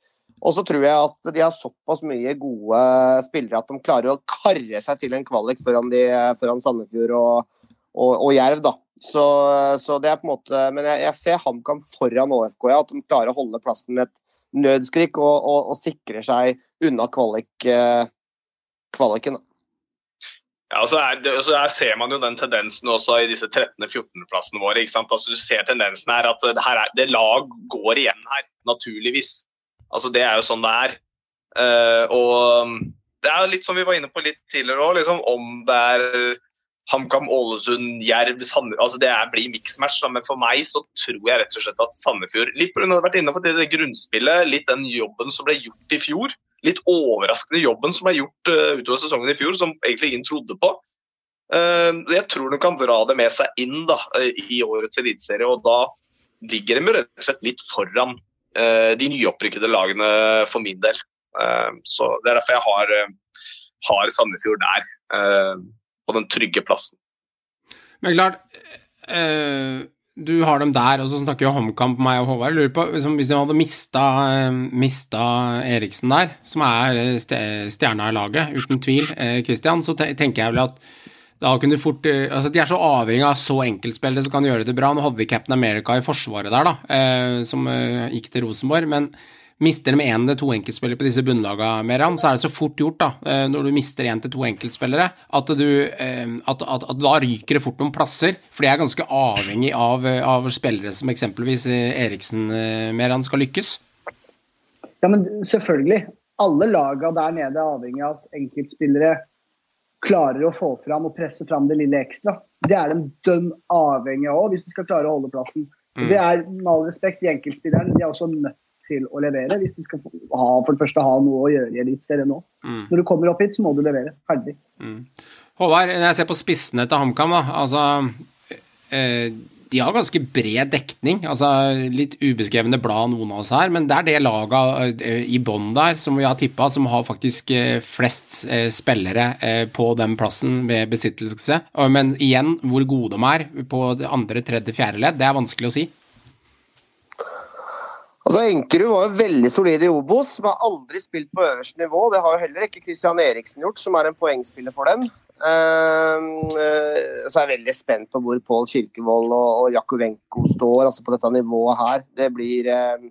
Og så tror jeg at de har såpass mye gode spillere at de klarer å karre seg til en kvalik foran, de, foran Sandefjord og, og, og Jerv, da. Så, så det er på en måte Men jeg, jeg ser HamKam foran ÅFK, ja. At de klarer å holde plassen med et nødskrik og, og, og sikrer seg unna kvalik, eh, kvaliken. Ja, og så, er så er, ser man jo den tendensen også i disse 13.-14.-plassene våre. ikke sant? Altså, du ser tendensen her at det, her er, det lag går igjen her, naturligvis. Altså, Det er jo sånn det er. Uh, og det er litt som vi var inne på litt tidligere òg, liksom, om det er HamKam, Ålesund, Jerv, Sandefjord altså Det er, blir miksmatch. Men for meg så tror jeg rett og slett at Sandefjord Litt pga. det vært inne på det, grunnspillet, litt den jobben som ble gjort i fjor. Litt overraskende jobben som ble gjort uh, utover sesongen i fjor, som egentlig ingen trodde på. Uh, jeg tror de kan dra det med seg inn da, eh, i årets eliteserie, og da ligger de rett og slett litt foran uh, de nyopprykkede lagene for min del. Så Det er derfor jeg har, har Sandefjord der, på den trygge plassen. Men klart, eh, du har dem der, og så snakker jo HamKam på meg og Håvard. Lurer på, liksom, Hvis de hadde mista, eh, mista Eriksen der, som er eh, stjerna i laget, uten tvil, Christian, så te tenker jeg vel at da kunne fort Altså, de er så avhengig av så enkeltspillere som kan gjøre det bra. Nå hadde vi Captain America i forsvaret der, da, som gikk til Rosenborg, men Mister de én eller to enkeltspillere på disse bunnlagene, Meran, så er det så fort gjort, da, eh, når du mister én til to enkeltspillere, at, du, eh, at, at, at da ryker det fort noen plasser. For de er ganske avhengig av, eh, av spillere som eksempelvis Eriksen, Meran, skal lykkes. Ja, men selvfølgelig. Alle laga der nede er avhengig av at enkeltspillere klarer å få fram og presse fram det lille ekstra. Det er de dønn avhengig av hvis de skal klare å holde plassen. Mm. Det er med all respekt de enkeltspillerne. De er også nødt til å levere hvis de skal ha, for det første ha noe å gjøre i Eliteserien nå. Når du kommer opp hit, så må du levere. Ferdig. Håvard, når jeg ser på spissene til HamKam, da, altså eh, De har ganske bred dekning. altså Litt ubeskrevne blad, noen av oss her, men det er det laga eh, i bånn der som vi har tippa, som har faktisk eh, flest eh, spillere på den plassen ved besittelse. Men igjen, hvor gode de er på andre, tredje, fjerde ledd, det er vanskelig å si. Altså Enkerud var jo veldig solid i Obos, men har aldri spilt på øverste nivå. Det har jo heller ikke Christian Eriksen gjort, som er en poengspiller for dem. Uh, uh, så er jeg veldig spent på hvor Pål Kirkevold og, og Jakovenko står altså på dette nivået her. Det blir, uh,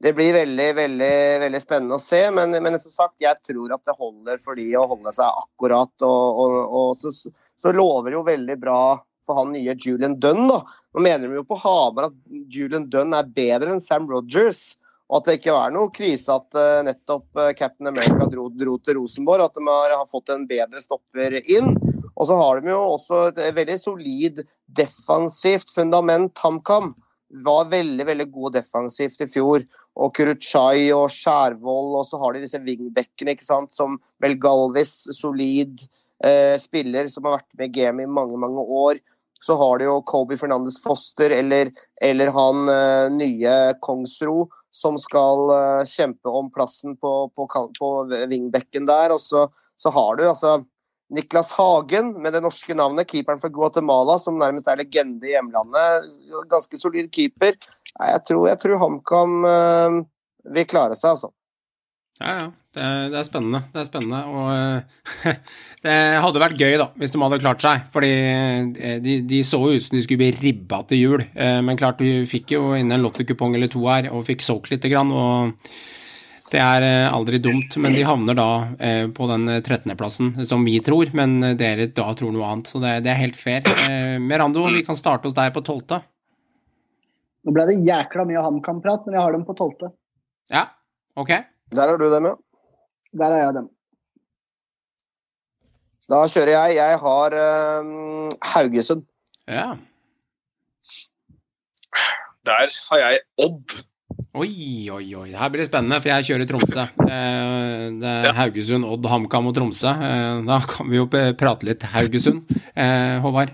det blir veldig, veldig, veldig spennende å se. Men, men som sagt, jeg tror at det holder for de å holde seg akkurat. Og, og, og så, så lover det jo veldig bra for han nye Julian Dunn. da. Nå mener de jo på Hamar at Julian Dunn er bedre enn Sam Rogers. Og at det ikke er noe krise at uh, nettopp uh, Captain America dro, dro til Rosenborg. At de har, har fått en bedre stopper inn. Og så har de jo også et veldig solid defensivt fundament. HamKam var veldig veldig god defensivt i fjor. Og Kuruchai og Skjærvoll, og så har de disse wingbackene ikke sant, som Vel Galvis, solid eh, spiller som har vært med i gamet i mange, mange år. Så har du jo Kobe Fernandes Foster eller, eller han eh, nye Kongsro som skal eh, kjempe om plassen på, på, på wingbacken der. Og så, så har du altså Niklas Hagen med det norske navnet, keeperen for Guatemala, som nærmest er legende i hjemlandet. Ganske solid keeper. Jeg tror, jeg tror HamKam eh, vil klare seg, altså. Ja, ja. Det er, det er spennende. Det er spennende. Og eh, det hadde vært gøy, da, hvis de hadde klart seg. Fordi eh, de, de så ut som de skulle bli ribba til jul. Eh, Men klart, du fikk jo inn en lottokupong eller to her, og fikk solgt lite grann. Og det er aldri dumt, men de havner da eh, på den 13.-plassen, som vi tror. Men dere da tror noe annet, så det, det er helt fair. Eh, Merando, vi kan starte hos deg på 12. Nå ble det jækla mye HamKam-prat, men jeg har dem på tolvte. Ja, ok. Der har du dem, ja. Der har jeg dem. Da kjører jeg. Jeg har eh, Haugesund. Ja. Der har jeg Odd. Oi, oi, oi. Her blir det spennende, for jeg kjører Tromsø. Eh, Det er Ja. Haugesund, Odd, HamKam og Tromsø. Eh, Da kan vi jo prate litt Haugesund. Eh, Håvard,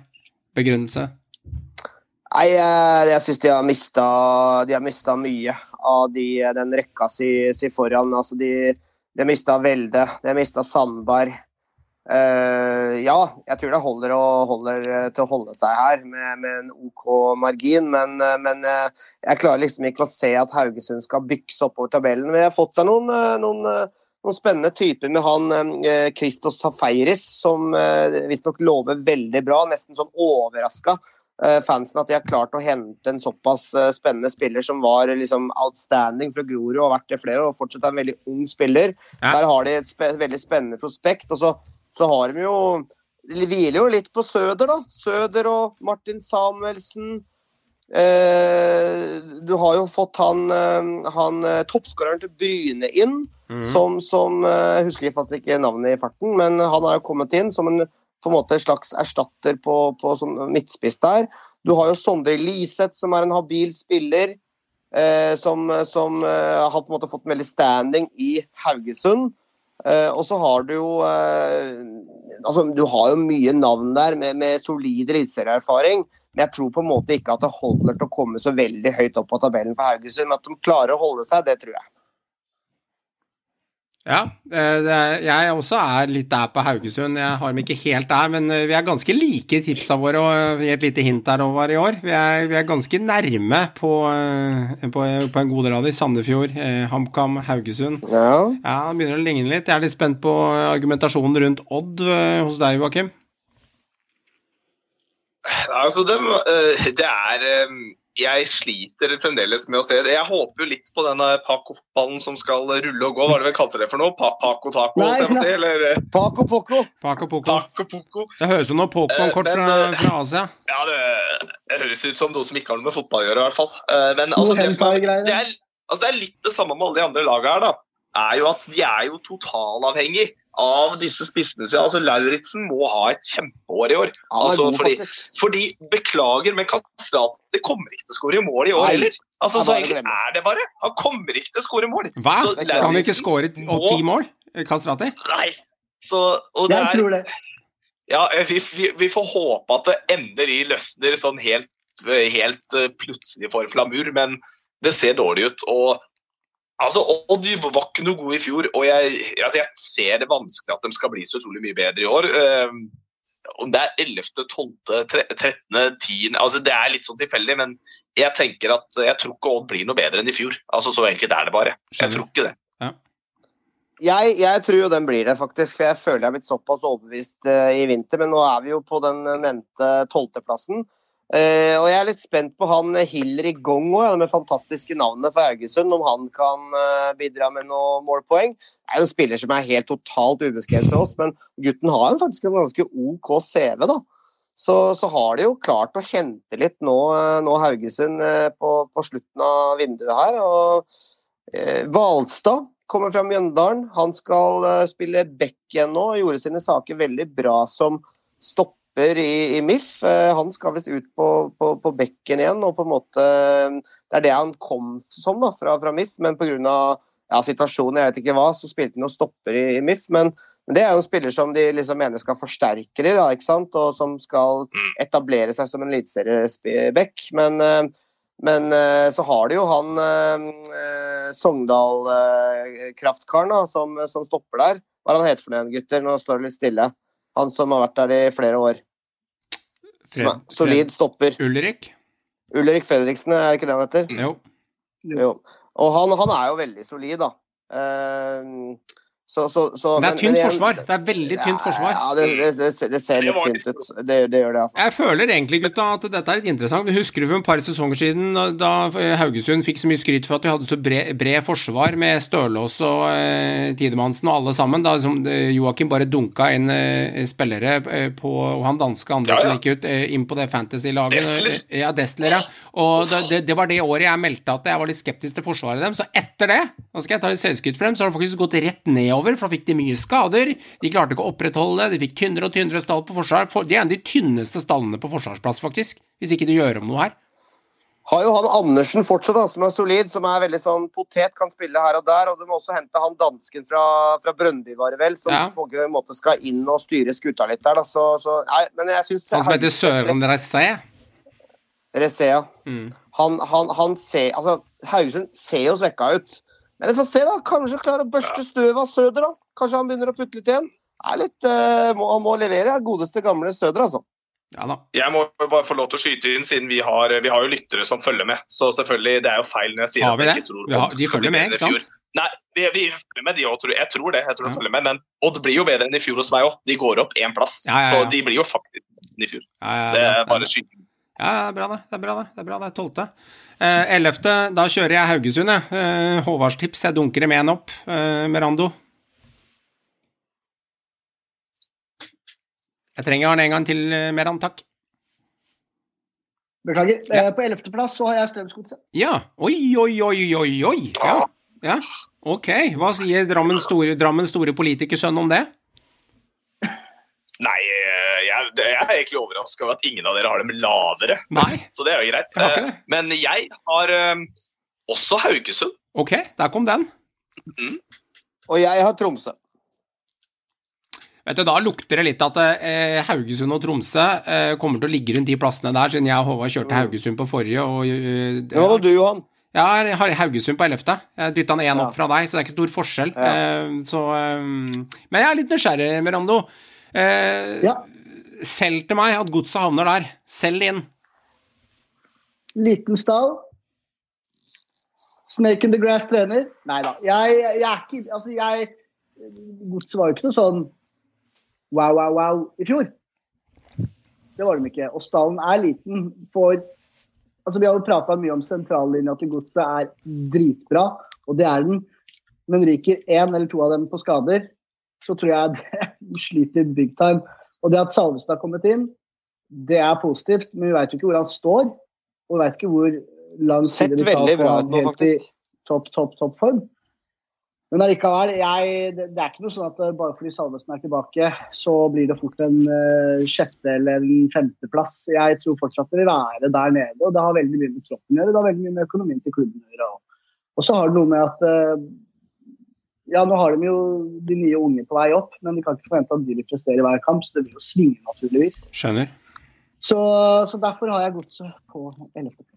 begrunnelse? Nei, jeg, jeg syns de har mista De har mista mye av de, den rekka si, si foran. Altså, de, de mista Velde, de mista Sandberg. Uh, ja, jeg tror det holder, holder eh, til å holde seg her med, med en OK margin, men, eh, men uh, jeg klarer liksom ikke å se at Haugesund skal bykse oppover tabellen. Vi har fått seg noen, noen, noen spennende typer med han eh, Christos Safaris, som uh, visstnok lover veldig bra. Nesten sånn overraska fansen at de har klart å hente en såpass eh, spennende spiller som var eh, liksom outstanding fra Grorud og har vært det flere år, og fortsatt er en veldig ung spiller. Ja. Der har de et spe veldig spennende prospekt. og så, så har de jo De hviler jo litt på Søder, da. Søder og Martin Samuelsen. Eh, du har jo fått han, eh, han eh, toppskåreren til Bryne inn, mm. som, som Husker Jeg faktisk ikke navnet i farten, men han har jo kommet inn som en på en måte slags erstatter på, på som midtspiss der. Du har jo Sondre Liseth, som er en habil spiller. Eh, som som eh, har på en måte fått veldig standing i Haugesund. Eh, og så har du jo eh, altså Du har jo mye navn der med, med solid eliteserieerfaring. Men jeg tror på en måte ikke at det holder til å komme så veldig høyt opp på tabellen for Haugesund. Men at de klarer å holde seg, det tror jeg. Ja, eh, det er, jeg også er litt der på Haugesund. Jeg har dem ikke helt der, men eh, vi er ganske like i tipsa våre og gi et lite hint der over i år. Vi er, vi er ganske nærme på, eh, på, på en god del av dem. Sandefjord, HamKam, Haugesund. Ja. Ja, det begynner å ligne litt. Jeg er litt spent på argumentasjonen rundt Odd hos deg, Joakim. Altså, det, det er Jeg sliter fremdeles med å se det. Jeg håper jo litt på denne Paco-fotballen som skal rulle og gå. Hva er det vi kalte det for noe? Pa Paco Taco, Nei, holdt jeg på å si? Eller eh, Paco Poco. Paco Poco. Paco Poco? Det høres ut som noe Pokémon-kort Eh, fra, eh, fra Asia. Ja, det, det høres ut som noe som ikke har noe med fotball å gjøre, i hvert fall. Men altså, det, som er, det, er, altså, det er litt det samme med alle de andre lagene her, da. Er jo at de er jo totalavhengig av disse spissene sine. Altså, Lauritzen må ha et kjempeår i år. Altså, fordi, fordi, beklager, men Kastrati kommer ikke til å skåre mål i år heller. Altså, så det. er det bare. Han kommer ikke til å skåre mål. Hva? Så Skal han ikke skåre ti mål? eh, Kastrati? Nei. Så, og det Jeg er, tror det. ja, eh, vi, vi, vi får håpe at det endelig løsner sånn helt, helt eh, plutselig for Flamur, men det ser dårlig ut. og Altså, Odd var ikke noe god i fjor, og jeg, altså, jeg ser det vanskelig at de skal bli så utrolig mye bedre i år. Eh, om det er 11., 12., 13., 10. altså Det er litt sånn tilfeldig, men jeg tenker at jeg tror ikke Odd blir noe bedre enn i fjor. Altså Så enkelt er det bare. Jeg tror ikke det. Jeg, jeg tror jo den blir det, faktisk. For jeg føler jeg er blitt såpass overbevist eh, i vinter. Men nå er vi jo på den nevnte tolvteplassen. Eh, og jeg er litt spent på han Hillary Gongo, ja, med fantastiske navnet for Haugesund, om han kan uh, bidra med noen målpoeng. Det er jo en spiller som er helt totalt ubeskrevet for oss, men gutten har jo faktisk en ganske OK CV, da. Så, så har de jo klart å hente litt nå, eh, nå Haugesund på, på slutten av vinduet her. og Hvalstad kommer fra Mjøndalen. Han skal spille back igjen nå. Gjorde sine saker veldig bra som stopper i, i MIF. Eh, han skal visst ut på, på, på bekken igjen, og på en måte Det er det han kom som da, fra, fra MIF, men pga. Ja, situasjonen, jeg vet ikke hva, så spilte han jo stopper i, i MIF. Men, men det er jo en spiller som de liksom mener skal forsterke de, da, ikke sant? og som skal Mm. etablere seg som en eliteserieback. Men eh, men eh, så har de jo han eh, Sogndal-kraftkaren da, som, som stopper der. Hva er han heter for noen, gutter? Nå står det litt stille. Han som har vært der i flere år. Er solid stopper. Ulrik? Ulrik Fredriksen, er det ikke det han heter? Jo. Jo. Og han, han er jo veldig solid, da. Eh, så, så, så, Det er men- tynt men forsvar. Det er veldig tynt forsvar. Ja, det, det, det, ser- det ser litt tynt ut. Det, det gjør det, altså. Jeg føler egentlig, gutta, at dette er litt interessant. Vi husker for et par sesonger siden da Haugesund fikk så mye skryt for at vi hadde så bred, bred forsvar med Stølås og eh, Tidemannsen og alle sammen. Da liksom, eh, Joakim bare dunka inn eh, spillere eh, på Og han danske andre Ja, ja. som gikk ut, eh, inn på det fantasy-laget. Ja, Destler, ja. Og det, det, det var det året jeg meldte at jeg var litt skeptisk til forsvaret dem. Så etter det, nå skal jeg ta litt selvskryt for dem, så har det faktisk gått rett nedover, for da fikk de mye skader. De klarte ikke å opprettholde det, de fikk tynnere og tynnere stall på forsvar. Det De er en av de tynneste stallene på forsvarsplass, faktisk, hvis ikke du gjør om noe her. Har jo han Andersen fortsatt, da, som er solid, som er veldig sånn potet, kan spille her og der. Og du må også hente han dansken fra, fra Brøndby, var det vel, som Ja. på en måte skal inn og styre skuta litt der. Da. Så, så, nei, men jeg synes Han som heter Søren Reissé. ja. Mm. Han, han, han ser Altså, Haugesund ser jo svekka ut. Vi får se, da. Kanskje klarer å børste støvet av Søder, da. Kanskje han begynner å putte litt igjen. Er litt, uh, må, han må levere. Godeste gamle Søder, altså. Ja da. Jeg må bare få lov til å skyte inn, siden vi har, vi har jo lyttere som følger med. Så selvfølgelig, det er jo feil når jeg sier Har vi at det? jeg ikke tror Vi har, de følger med, ikke sant? Nei, vi, vi følger med, de òg. Jeg tror det. jeg tror de Ja. følger med, Men Odd blir jo bedre enn i fjor hos meg òg. De går opp én plass. Ja, ja, ja. Så de blir jo faktisk i fjor. Ja, ja, Det er bare skyting. Ja, det er bra, det. Det er bra, det. det er bra, det er Eh, Ellevte, da kjører jeg Haugesund, jeg. Eh, Håvards tips. Jeg dunker dem én opp. Eh, Merando. Jeg trenger han en gang til, eh, Meran. Takk. Beklager. Ja. Eh, På ellevteplass så har jeg Strømsgodset. Ja. Oi, oi, oi, oi, oi. Ja. ja. Ok. Hva sier Drammens store, Drammens store politikersønn om det? Nei, eh, jeg, jeg er egentlig overraska over at ingen av dere har dem lavere. Nei. Så det er jo greit. Jeg Eh. Men jeg har eh, også Haugesund. Ok, der kom den. Og jeg har Tromsø. Vet du, Da lukter det litt at eh, Haugesund og Tromsø eh, kommer til å ligge rundt de plassene der, siden jeg og Håvard kjørte Haugesund på forrige. og... Uh, det- Hva var du, Johan? Ja, jeg har Haugesund på 11. Jeg dytta den én Ja. opp fra deg, så det er ikke stor forskjell. Ja. Eh, så, um, men jeg er litt nysgjerrig, Merando. Eh, Ja. Selg til meg at godset havner der. Selg inn. Liten stall. Snake in the grass trener. Nei da. Jeg, jeg er ikke Altså, jeg Godset var jo ikke noe sånn wow, wow, wow i fjor. Det var de ikke. Og stallen er liten. For altså Vi har jo prata mye om sentrallinja til godset er dritbra, og det er den. Men ryker én eller to av dem på skader, så tror jeg det sliter big time. Og det at Salvesen har kommet inn, det er positivt, men vi veit jo ikke hvor han står. Og vi veit ikke hvor lang tid det vil ta bra han helt i topp, topp, topp form. Men allikevel, det, det er ikke noe sånn at bare fordi Salvesen er tilbake, så blir det fort en uh, sjette eller en femteplass. Jeg tror fortsatt det vil være der nede, og det har veldig mye med troppen å gjøre. Det har veldig mye med økonomien til klubben å gjøre. Og, så har det noe med at eh, ja, nå har de jo de nye unge på vei opp, men de kan ikke forvente at de vil prestere i hver kamp, så det vil jo svinge naturligvis. Skjønner. Så, så derfor har jeg godset på 11.-plass.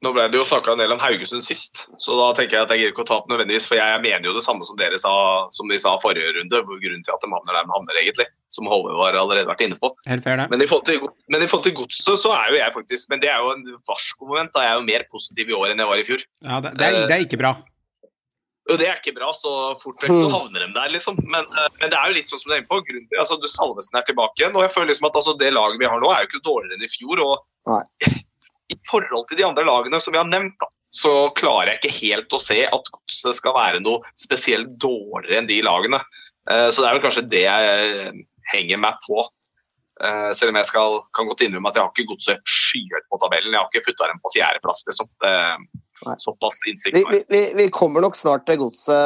Nå ble det jo snakka en del om Haugesund sist, så da tenker jeg at jeg gir ikke å ta opp nødvendigvis. For jeg mener jo det samme som dere sa som de sa forrige runde, hvor grunnen til at de havner der de havner, egentlig. Som Håvard allerede vært inne på. Helt fair. Men i forhold til, men i forhold til godset, så er jo jeg faktisk Men det er jo en varskomoment. Da jeg er jo mer positiv i år enn jeg var i fjor. Ja, det, det, er, det er ikke bra. Og det er ikke bra, så fort vekk så havner de der, liksom. Men, eh, men det er jo litt sånn som du er inne på. Grunnen altså, du Salvesen er tilbake igjen, og jeg føler liksom at altså, det laget vi har nå, er jo ikke dårligere enn i fjor. og Nei. I forhold til de andre lagene som vi har nevnt, da, så klarer jeg ikke helt å se at Godset skal være noe spesielt dårligere enn de lagene. Eh, Så det er vel kanskje det jeg eh, henger meg på. Eh, Selv om jeg skal, kan godt innrømme at jeg har ikke Godset skyhøyt på tabellen. Jeg har ikke putta dem på fjerdeplass, liksom. Uh, Såpass innsikt Vi, vi, vi, kommer nok snart til godset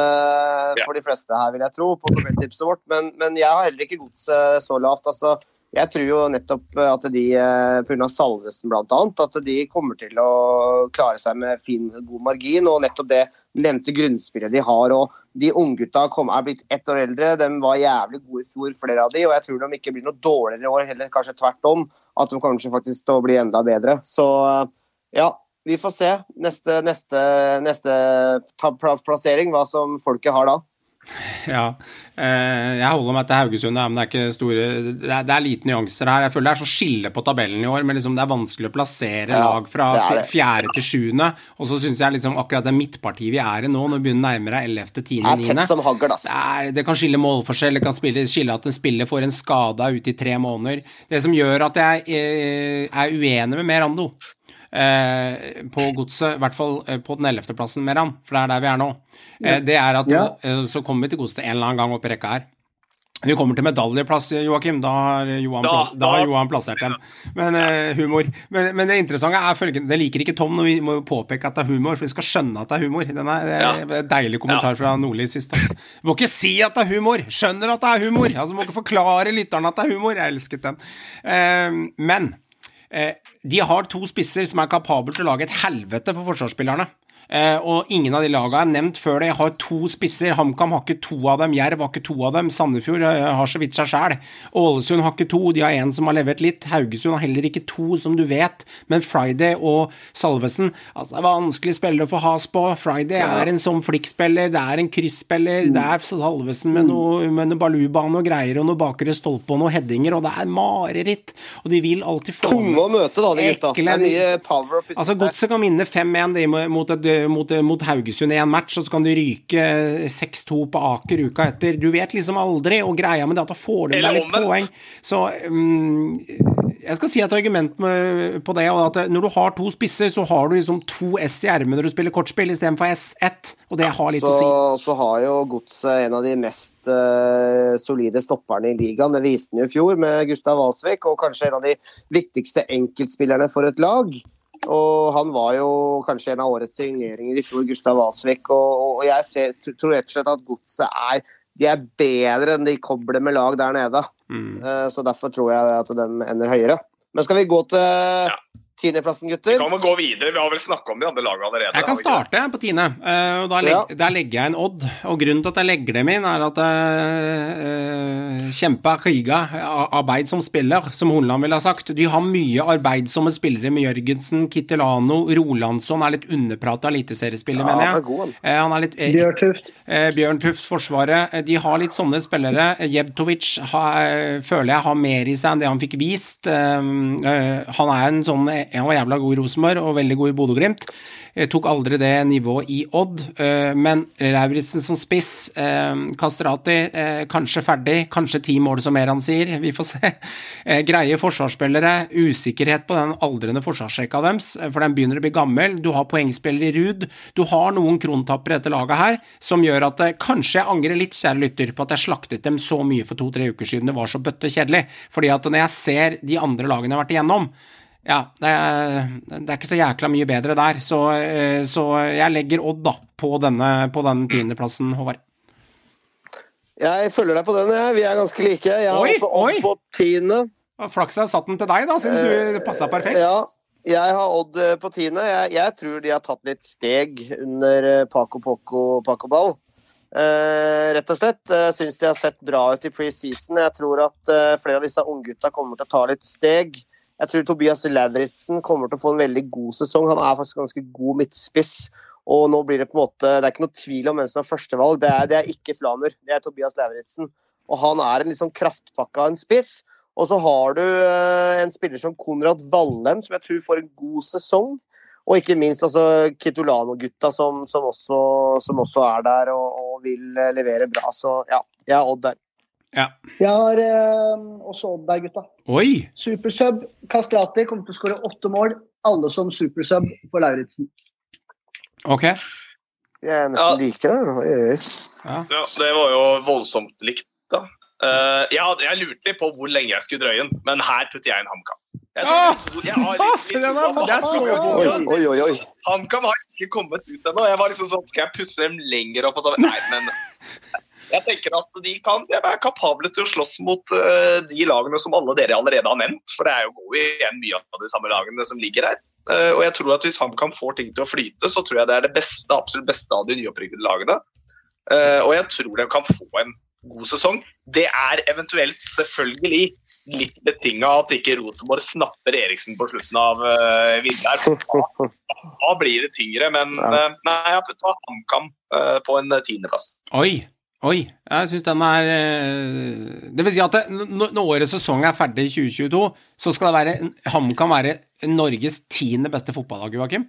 Ja. for de fleste her, vil jeg tro, på tabelltipset vårt. Men, men jeg har heller ikke godset så lavt. altså jeg tror jo nettopp at de, eh, pga. Salvesen bl.a., at de kommer til å klare seg med fin, god margin. Og nettopp det nevnte grunnspillet de har. og De unggutta er blitt ett år eldre. De var jævlig gode i fjor, flere av de, og jeg tror de ikke blir noe dårligere i år, heller kanskje tvert om. At de til faktisk til å bli enda bedre. Så ja, vi får se neste, neste, neste plassering, hva som folket har da. Ja. Eh, jeg holder meg til Haugesund, men det er ikke store Det er, det er lite nyanser her. Jeg føler det er så skille på tabellen i år, men liksom det er vanskelig å plassere Ja, lag fra er fjerde til sjuende. Og så syns jeg liksom akkurat det midtpartiet vi er i nå, når vi begynner nærmere 11., 10., Det er 9. tett som hagl, Det, er, det kan skille målforskjell, det kan spille, skille at en spiller får en skade ute i tre måneder. Det som gjør at jeg eh, er uenig med Merando på godset, i hvert fall eh, på den ellevteplassen, Meran, for det er der vi er nå, eh, det er at Ja. eh, så kommer vi til godset en eller annen gang opp i rekka her. Vi kommer til medaljeplass, Joakim. Da har Johan, Da- da har da- Johan plassert dem. Men eh, humor. Men, men det interessante er følgende Det liker ikke Tom når vi må påpeke at det er humor, for vi skal skjønne at det er humor. Den er, det er en Deilig kommentar fra Nordli sist. Du må ikke si at det er humor! Skjønner at det er humor! Altså, du må ikke forklare lytterne at det er humor. Jeg elsket den. Eh, men eh, de har to spisser som er kapable til å lage et helvete for forsvarsspillerne. Eh, og ingen av de lagene er nevnt før det. Jeg har to spisser. HamKam har ikke to av dem. Jerv har ikke to av dem. Sandefjord eh, har så vidt seg sjæl. Ålesund har ikke to. De har en som har levert litt. Haugesund har heller ikke to, som du vet. Men Friday og Salvesen altså Det er vanskelig spillere å få has på. Friday er en sånn flikkspiller. Det er en krysspiller. Det er Salvesen med noe, med noe balubane og greier og noe bakre stolpe og noen headinger, og det er mareritt. Og de vil alltid få Tunge å møte, da, de gutta. Ekle, Altså. Godset kan vinne 5-1 de må- mot, et- mot, mot Haugesund i en match, og så kan du ryke 6-2 på Aker uka etter. Du vet liksom aldri, og greia med det at da får du deg litt poeng. Så um, jeg skal si et argument med, på det, og at når du har to spisser, så har du liksom to S i ermet når du spiller kortspill istedenfor S1, og det har litt Så, å si. så har jo Godset en av de mest uh, solide stopperne i ligaen. Det viste han jo i fjor med Gustav Walsvik, og kanskje en av de viktigste enkeltspillerne for et lag. Og han var jo kanskje en av årets signeringer i fjor, Gustav Walsvik. Og, og jeg ser, tror rett og slett at Godset er de er bedre enn de kobler med lag der nede. Mm. Eh, Så derfor tror jeg at de ender høyere. Men skal vi gå til Tiendeplassen, Vi gutter. kan vel gå videre. Vi har vel snakka om de andre lagene allerede. Jeg kan vi starte på tiende, eh, og da legger, der legger jeg en Odd. Og grunnen til at jeg legger dem inn, er at uh, kjempa kriga arbeid som spiller, som Hornland ville ha sagt. De har mye arbeidsomme spillere med Jørgensen, Kittelano, Rolandsson er litt underprata eliteseriespiller, Ja, mener jeg. er god, han. Eh, han er litt eh, Bjørn Tuft. Eh, Bjørn Tufts Forsvaret, eh, de har litt sånne spillere. Jebtovic har, eh, føler jeg har mer i seg enn det han fikk vist. Eh, eh, han er en sånn Han var jævla god i Rosenborg og veldig god i Bodø-Glimt. Eh, tok aldri det nivået i Odd, eh, men Lauritzen som spiss, Kastrati eh, kanskje ferdig, kanskje ti mål som mer han sier, vi får se. Greie forsvarsspillere, usikkerhet på den aldrende forsvarsrekka deres, for den begynner å bli gammel. Du har poengspillere i Ruud, du har noen krontappere i dette laget her, som gjør at kanskje jeg angrer litt, kjære lytter, på at jeg slaktet dem så mye for to-tre uker siden, det var så bøtte kjedelig. Fordi at når jeg ser de andre lagene jeg har vært igjennom, ja, det er, det er ikke så jækla mye bedre der, så, eh, så jeg legger Odd da, på denne, på den tiendeplassen, Håvard. Jeg følger deg på den, jeg. Vi er ganske like. Jeg har også Odd på tiende. Flaks jeg satt den til deg, da, siden du passa perfekt. Eh, Ja, jeg har Odd eh, på tiende. Jeg, jeg tror de har tatt litt steg under eh, Paco Poco Paco Ball. Eh, rett og slett. Uh, Syns de har sett bra ut i preseason. Jeg tror at eh, flere av disse unggutta kommer til å ta litt steg. Jeg tror Tobias Lauritzen kommer til å få en veldig god sesong. Han er faktisk ganske god midtspiss. Og nå blir det på en måte Det er ikke noe tvil om hvem som er førstevalg. Det er, det er ikke Flamer, det er Tobias Lauritzen. Og han er en litt sånn kraftpakka en spiss. Og så har du eh, en spiller som Konrad Vallem, som jeg tror får en god sesong. Og ikke minst altså, Kitolano-gutta, som, som, som også er der og, og vil eh, levere bra. Så ja, jeg er Odd der. Ja. Jeg har eh, også Odd der, gutta. Oi! Supersub. Kastrati kommer til å skåre åtte mål. Alle som supersub på Lauritzen. Ok. Jeg er nesten Ja. like der. Ja. Ja, det var jo voldsomt likt, da. Uh, jeg, jeg lurte litt på hvor lenge jeg skulle drøye den, men her putter jeg inn HamKam. Jeg tror- jeg har litt- litt god. Oi, oi, oi, oi. HamKam har ikke kommet ut ennå. Jeg var liksom sånn, Skal jeg pusse dem lenger opp? og ta- Nei, men jeg tenker at de kan de er kapable til å slåss mot uh, de lagene som alle dere allerede har nevnt. For det er jo går igjen mye av de samme lagene som ligger her. Uh, og jeg tror at hvis HamKam får ting til å flyte, så tror jeg det er det beste, absolutt beste av de nyopprykkede lagene. Uh, og jeg tror de kan få en god sesong. Det er eventuelt selvfølgelig litt betinga at ikke Rosenborg snapper Eriksen på slutten av uh, vinteren. Da blir det tyngre, men eh, nei, jeg har putta HamKam uh, på en tiendeplass. Oi. Oi. Jeg syns den er eh, Det vil si at det, når årets sesong er ferdig i 2022, så skal det være HamKam være Norges tiende beste fotballag, Joakim?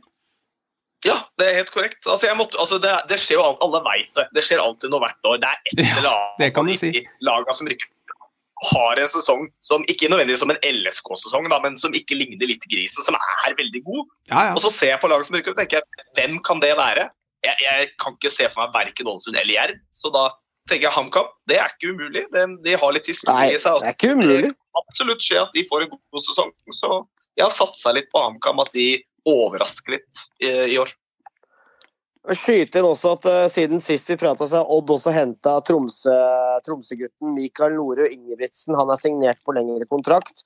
Ja, det er helt korrekt. Altså, jeg måtte, altså, det, det skjer jo Alle veit det. Det skjer alltid noe hvert år. Det er et eller annet de si. lagene som rykker har en sesong som ikke nødvendigvis som en LSK-sesong, men som ikke ligner litt grisen, som er veldig god. Ja, ja. Og så ser jeg på laget som rykker opp tenker jeg, hvem kan det være? Jeg, jeg kan ikke se for meg verken Ålesund eller Jerv, så da tenker jeg HamKam. Det er ikke umulig. De, de har litt historie i seg. det er ikke umulig. Det kan absolutt skje at de får en god sesong. Så jeg har satsa litt på HamKam, at de overrasker litt i, i år. Skyte inn også at uh, siden sist vi prata, så har Odd også henta Tromsø, Tromsø-gutten Mikael Norud Ingebrigtsen. Han er signert på lengre kontrakt.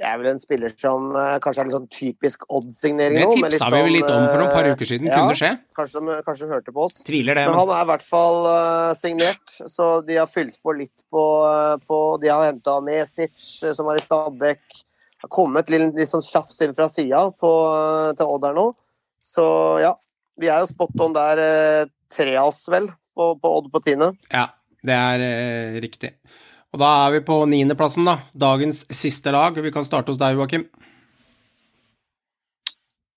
Det er vel en spiller som uh, kanskje er litt sånn typisk Odd-signering Det nå. Det tipsa vi vel litt om for noen par eh, uker siden ja. kunne skje. Kanskje de, kanskje de hørte på oss. Tviler det, Men men han er i hvert fall uh, signert, så de har fylt på litt på, på De har henta Mesic, som var i Stabæk. Det har kommet litt, litt sånn tjafs inn fra sida til Odd her nå. Så ja, vi er jo spot on der, uh, tre av oss vel, på, på Odd på tiende. Ja, det er uh, riktig. Og da er vi på niendeplassen, da. Dagens siste lag. Vi kan starte hos deg, Joakim.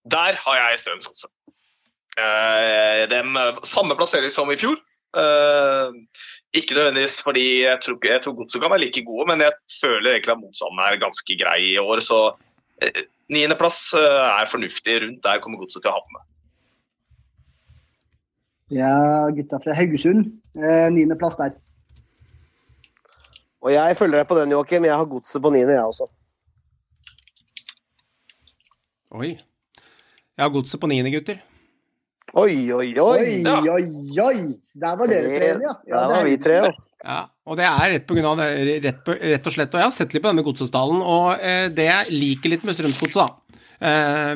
Der har jeg Strømsgodset. Eh, dem, samme plassering som i fjor. Eh, ikke nødvendigvis fordi jeg tror, jeg tror Godset kan være like gode, men jeg føler egentlig at motstanden er ganske grei i år. Så eh, niendeplass eh, er fornuftig. Rundt der kommer Godset til å havne. Ja, gutta fra Haugesund. Eh, Niendeplass der. Og jeg følger deg på den, Joakim. Jeg har godset på niende, jeg også. Oi. Jeg har godset på niende, gutter. Oi, oi, oi! Oi, Ja. oi, oi! Der var dere tre ja. ja. Der var vi tre, ja. Ja, og det er rett, på grunn av det, rett, på, rett og slett. Og jeg har sett litt på denne godsesdalen, og eh, det jeg liker litt med Strømsgodset, da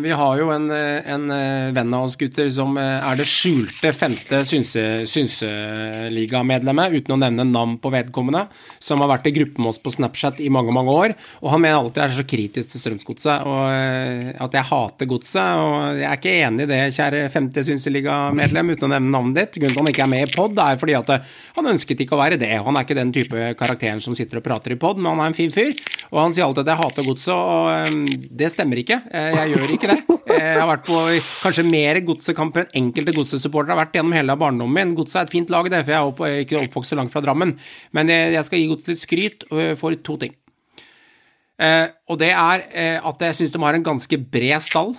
vi har jo en, eh, en eh, venn av oss gutter som eh, er det skjulte femte synse- synseligamedlemmet, uten å nevne navn på vedkommende, som har vært i gruppe med oss på Snapchat i mange, mange år. Og han mener alltid jeg er så kritisk til Strømsgodset, og eh, at jeg hater godset. Og jeg er ikke enig i det, kjære femte synseligamedlem, uten å nevne navnet ditt. Grunnen til han ikke er med i pod, er fordi at eh, han ønsket ikke å være det. Han er ikke den type karakteren som sitter og prater i pod, men han er en fin fyr. Og han sier alltid at jeg hater godset, og eh, det stemmer ikke. Eh, Jeg gjør ikke det. Eh, Jeg har vært på kanskje mer godsekamper enn enkelte godsesupportere har vært gjennom hele barndommen min. Godset er et fint lag, det, for jeg er ikke oppvokst så langt fra Drammen. Men jeg jeg skal gi godset litt skryt eh, for to ting. Eh, og det er eh, at jeg syns de har en ganske bred stall.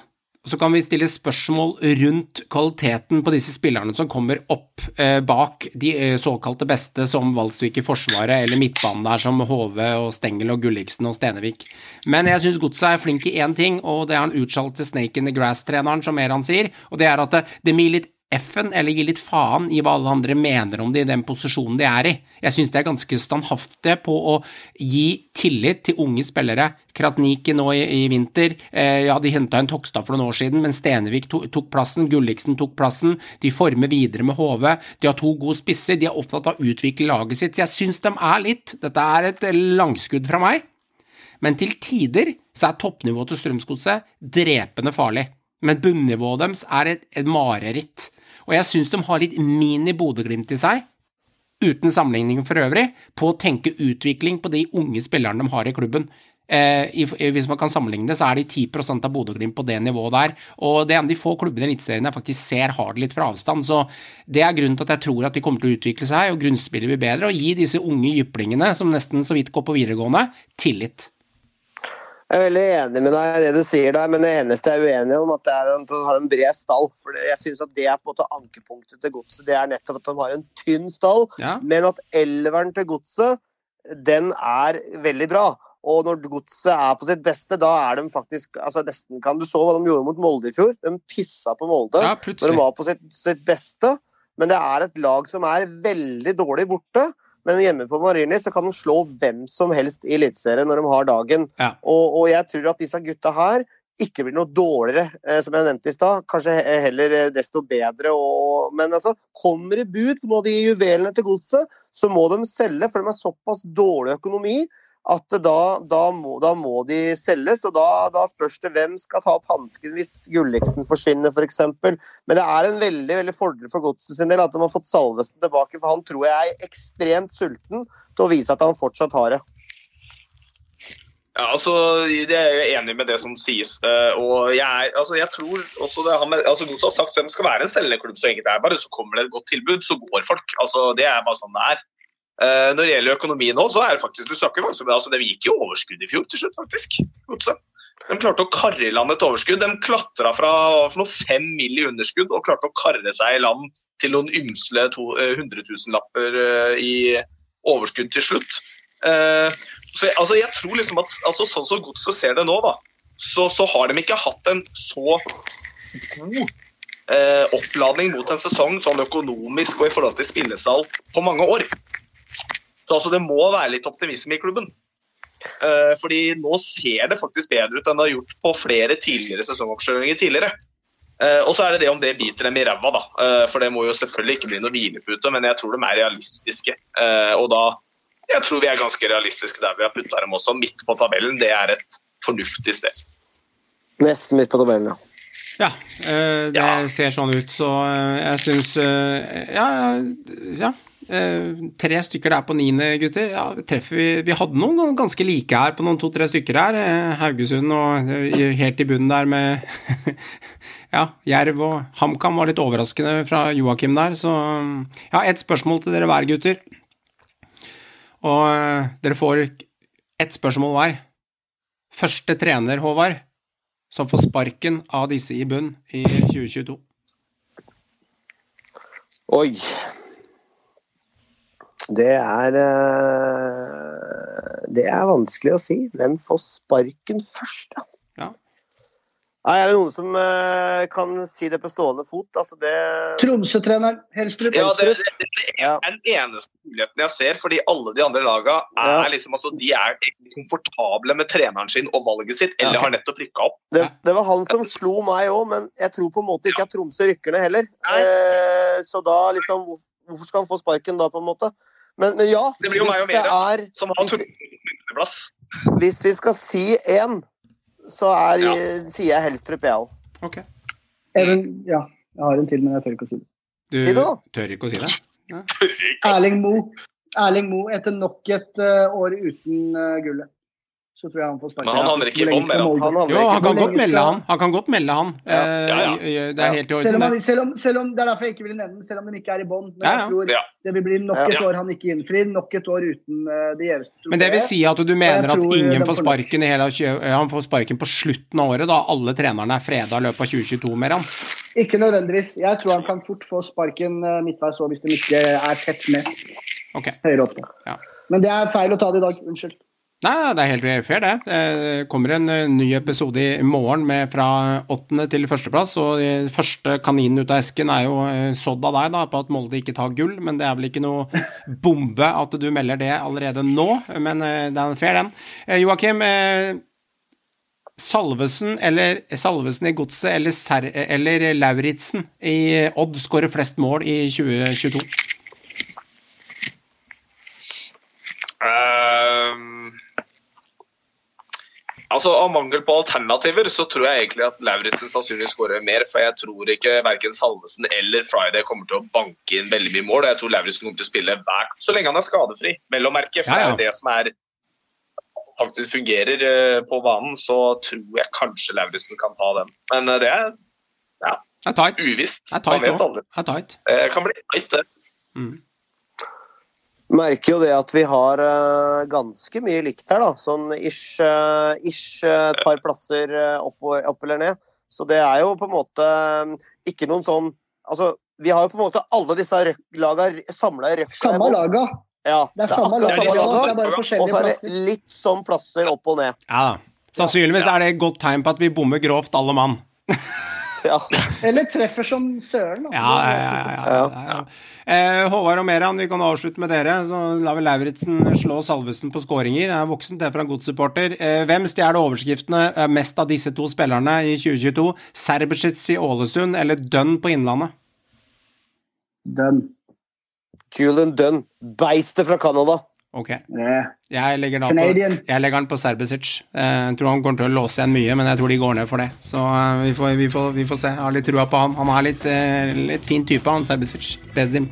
Så kan vi stille spørsmål rundt kvaliteten på disse spillerne som kommer opp eh, bak de eh, såkalte beste, som Valsvik i Forsvaret, eller midtbanen der som Hove og Stengel og Gulliksen og Stenevik. Men jeg syns Godset er flink i én ting, og det er han utsjalte Snake in the Grass-treneren, som Eran sier, og det er at det, det gir litt F-en, eller gi litt faen i hva alle andre mener om det i den posisjonen de er i. Jeg synes de er ganske standhaftige på å gi tillit til unge spillere. Krasniki nå i, i vinter, eh, ja, de henta en Tokstad for noen år siden, men Stenevik to, tok plassen, Gulliksen tok plassen, de former videre med HV, de har to gode spisser, de er opptatt av å utvikle laget sitt. Jeg synes de er litt Dette er et langskudd fra meg, men til tider så er toppnivået til Strømsgodset drepende farlig. Men bunnivået deres er et, et mareritt. Og jeg syns de har litt mini-Bodø-Glimt i seg, uten sammenligning for øvrig, på å tenke utvikling på de unge spillerne de har i klubben. Eh, hvis man kan sammenligne det, så er de 10 av Bodø-Glimt på det nivået der. Og det er en av de få klubbene i Eliteserien jeg faktisk ser har det litt fra avstand. Så det er grunnen til at jeg tror at de kommer til å utvikle seg, og grunnspillet blir bedre, og gi disse unge jyplingene, som nesten så vidt går på videregående, tillit. Jeg er veldig enig med deg i det du sier der, men det eneste jeg er uenig om, at det er at de har en bred stall. For jeg synes at det er på en måte ankepunktet til godset. Det er nettopp at de har en tynn stall, Ja. men at elveren til godset, den er veldig bra. Og når godset er på sitt beste, da er de faktisk altså nesten kan Du så hva de gjorde mot Molde i fjor. De pissa på Molde Ja, når de var på sitt, sitt beste. Men det er et lag som er veldig dårlig borte. Men hjemme på Marini kan de slå hvem som helst i Eliteserien når de har dagen. Ja. Og, og jeg tror at disse gutta her ikke blir noe dårligere, eh, som jeg nevnte i stad. Kanskje heller eh, desto bedre. Og, men altså, kommer det bud på noen av de juvelene til godset, så må de selge, for de har såpass dårlig økonomi at da, da, må, da må de selges. Og da, da spørs det hvem skal ta opp hansken hvis Gulliksen forsvinner, f.eks. Men det er en veldig veldig fordel for godset sin del at de har fått Salvesen tilbake, for han tror jeg er ekstremt sulten til å vise at han fortsatt har det. Ja, altså, Jeg er enig med det som sies. eh, og jeg, er- altså, jeg tror også det har altså, har sagt at de skal være en selgeklubb klubb så enkelt det. Bare så kommer det et godt tilbud, så går folk. Altså, det er bare sånn det er. Eh, når det gjelder økonomi nå, så er det faktisk du snakker faktisk om det, altså, De gikk i overskudd i fjor til slutt, faktisk. Godse De klarte å karre i land et overskudd. De klatra fra for noe fem mill. i underskudd og klarte å karre seg i land til noen ymsle to- eh, hundretusenlapper eh, i overskudd til slutt. Eh, så altså, jeg tror liksom at altså, Sånn som Godset ser det nå, da, så, så har de ikke hatt en så god eh, oppladning mot en sesong sånn økonomisk og i forhold til spillesal på mange år. Så altså, det må være litt optimisme i klubben. Eh, fordi nå ser det faktisk bedre ut enn det har gjort på flere tidligere sesongoppkjøringer tidligere. Eh, og så er det det om det biter dem i ræva, da. Eh, for det må jo selvfølgelig ikke bli noe hvilepute, men jeg tror de er realistiske. Eh, og da jeg tror vi er ganske realistiske der vi har putta dem også. Midt på tabellen, det er et fornuftig sted. Nesten midt på tabellen, ja. Ja, eh, det Ja. ser sånn ut, så eh, jeg syns Ja, ja. Eh, tre stykker der på niende, gutter. Ja, vi Vi hadde noen ganske like her på noen to-tre stykker her. eh, Haugesund og eh, helt i bunnen der med Ja, Jerv og HamKam var litt overraskende fra Joakim der, så Ja, ett spørsmål til dere hver, gutter. Og dere får ett spørsmål hver. Første trener, Håvard, som får sparken av disse i bunn i 2022. Oi. Det er eh, Det er vanskelig å si. Hvem får sparken først, da? Ja. Nei, Er det noen som eh, kan si det på stående fot? Altså det Tromsø-treneren Helstrup. Ja, det, det, det er den eneste muligheten jeg ser, fordi alle de andre laga er Ja. liksom, altså, de er komfortable med treneren sin og valget sitt, eller ok. har nettopp rykka opp. Det, det var han som slo meg òg, men jeg tror på en måte ikke at Tromsø rykker ned heller. Eh, så da liksom Hvorfor skal han få sparken da, på en måte? Men, men ja, Det blir jo meg og Media. er Som har Hvis- Hvis vi skal si én, så er, Ja. sier jeg Helstrup, jeg òg. Ok. Even, ja, jeg har en til, men jeg tør ikke å si det. Du Si det, da. tør ikke å si det? Erling Mo. Erling Mo etter nok et eh, år uten eh, gullet. Så tror jeg han får sparken. Men han havner ikke i skal mer, Han Jo, han kan godt melde han. Han kan godt melde han. Ja. Eh, Ja, ja. Det er helt i Selv om, han, selv, om, selv om, det er derfor jeg ikke ville nevne den, selv om den ikke er i bånn. Men Ja, ja. jeg tror Ja. det vil bli nok Ja. et år han ikke innfrir. Nok et år uten uh, det gjeveste Men det vil si at du mener at ingen får sparken i hele Han får sparken på slutten av året, da alle trenerne er freda i løpet av 2022 med han. Ikke nødvendigvis. Jeg tror han kan fort få sparken eh, midtveis òg, hvis de ikke er tett med Ok. høyere oppe. Ja. Men det er feil å ta det i dag. Unnskyld. Nei, det er helt fair, det. Det kommer en eh, ny episode i morgen med fra åttende til førsteplass, og første kaninen ut av esken er jo eh, sådd av deg, da, på at Molde ikke tar gull, men det er vel ikke noe bombe at du melder det allerede nå, men eh, det er fair, den. Joakim, Salvesen eller Salvesen i Godset eller, Ser eller Lauritzen i Odd skårer flest mål i 2022? Ehm, altså Av mangel på alternativer så tror jeg egentlig at Lauritzen sannsynligvis skårer mer. For jeg tror ikke verken Salvesen eller Friday kommer til å banke inn veldig mye mål. Jeg tror Lauritzen kommer til å spille hver så lenge han er skadefri. Vel å merke, for Ja, ja. det er det som er faktisk fungerer eh, på banen, så tror jeg kanskje Lauritzen kan ta den. Men eh, det er er uvisst. Det er Man tight vet aldri. Det. Det kan bli tight, det. Merker jo det at vi har eh, ganske mye likt her, da. Sånn ish, eh, ish eh, et par plasser opp, opp eller ned. Så det er jo på en måte ikke noen sånn Altså, vi har jo på en måte alle disse røkk-laga samla i røkka. Samme laga. Ja, Det er samme akkurat laga, samme laga. Og så er det litt sånn plasser opp og ned. Ja. Sannsynligvis er det et godt tegn på at vi bommer grovt, alle mann. Ja. Eller treffer som søren. Ja, ja, ja. Eh, Håvard og Meran, vi kan avslutte med dere. Så lar vi Lauritzen slå Salvesen på skåringer. Er voksen, det er fra en godssupporter. Eh, hvem stjeler overskriftene eh, mest av disse to spillerne i 2022? Serbesitz i Ålesund eller Dønn på Innlandet? Dønn. Julian Dunn, beistet fra Canada. Ok. Jeg legger, på, jeg legger den på Serbesic. Eh, Jeg tror han kommer til å låse igjen mye, men jeg tror de går ned for det. Så eh, vi får, vi får, vi får se. Jeg har litt trua på han. Han er litt, eh, litt fin type, han Serbesic. Bezim.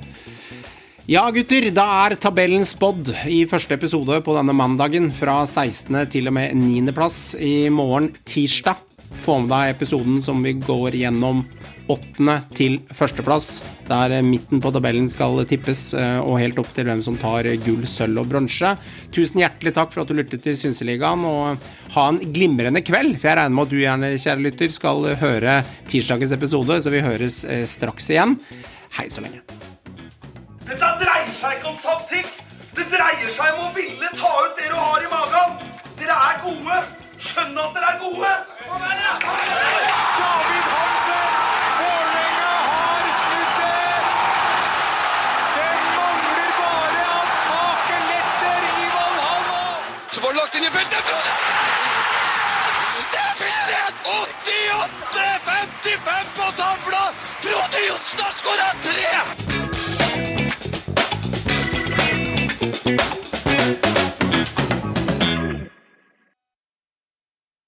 Ja, gutter, da er tabellen spådd i første episode på denne mandagen fra 16. til og med 9. plass i morgen tirsdag. Få med deg episoden som vi går gjennom 8. til førsteplass, der midten på tabellen skal tippes, eh, og helt opp til hvem som tar gull, sølv og bronse. Tusen hjertelig takk for at du lyttet til Synseligaen, og ha en glimrende kveld. For jeg regner med at du gjerne, kjære lytter, skal høre tirsdagens episode, så vi høres eh, straks igjen. Hei så lenge. Dette dreier seg ikke om taktikk. Det dreier seg om å ville ta ut det du har i magen. Dere er gode. Skjønn at dere er gode. David Hansen! 88-55 på tavla! Frode Johnsen har skåra tre!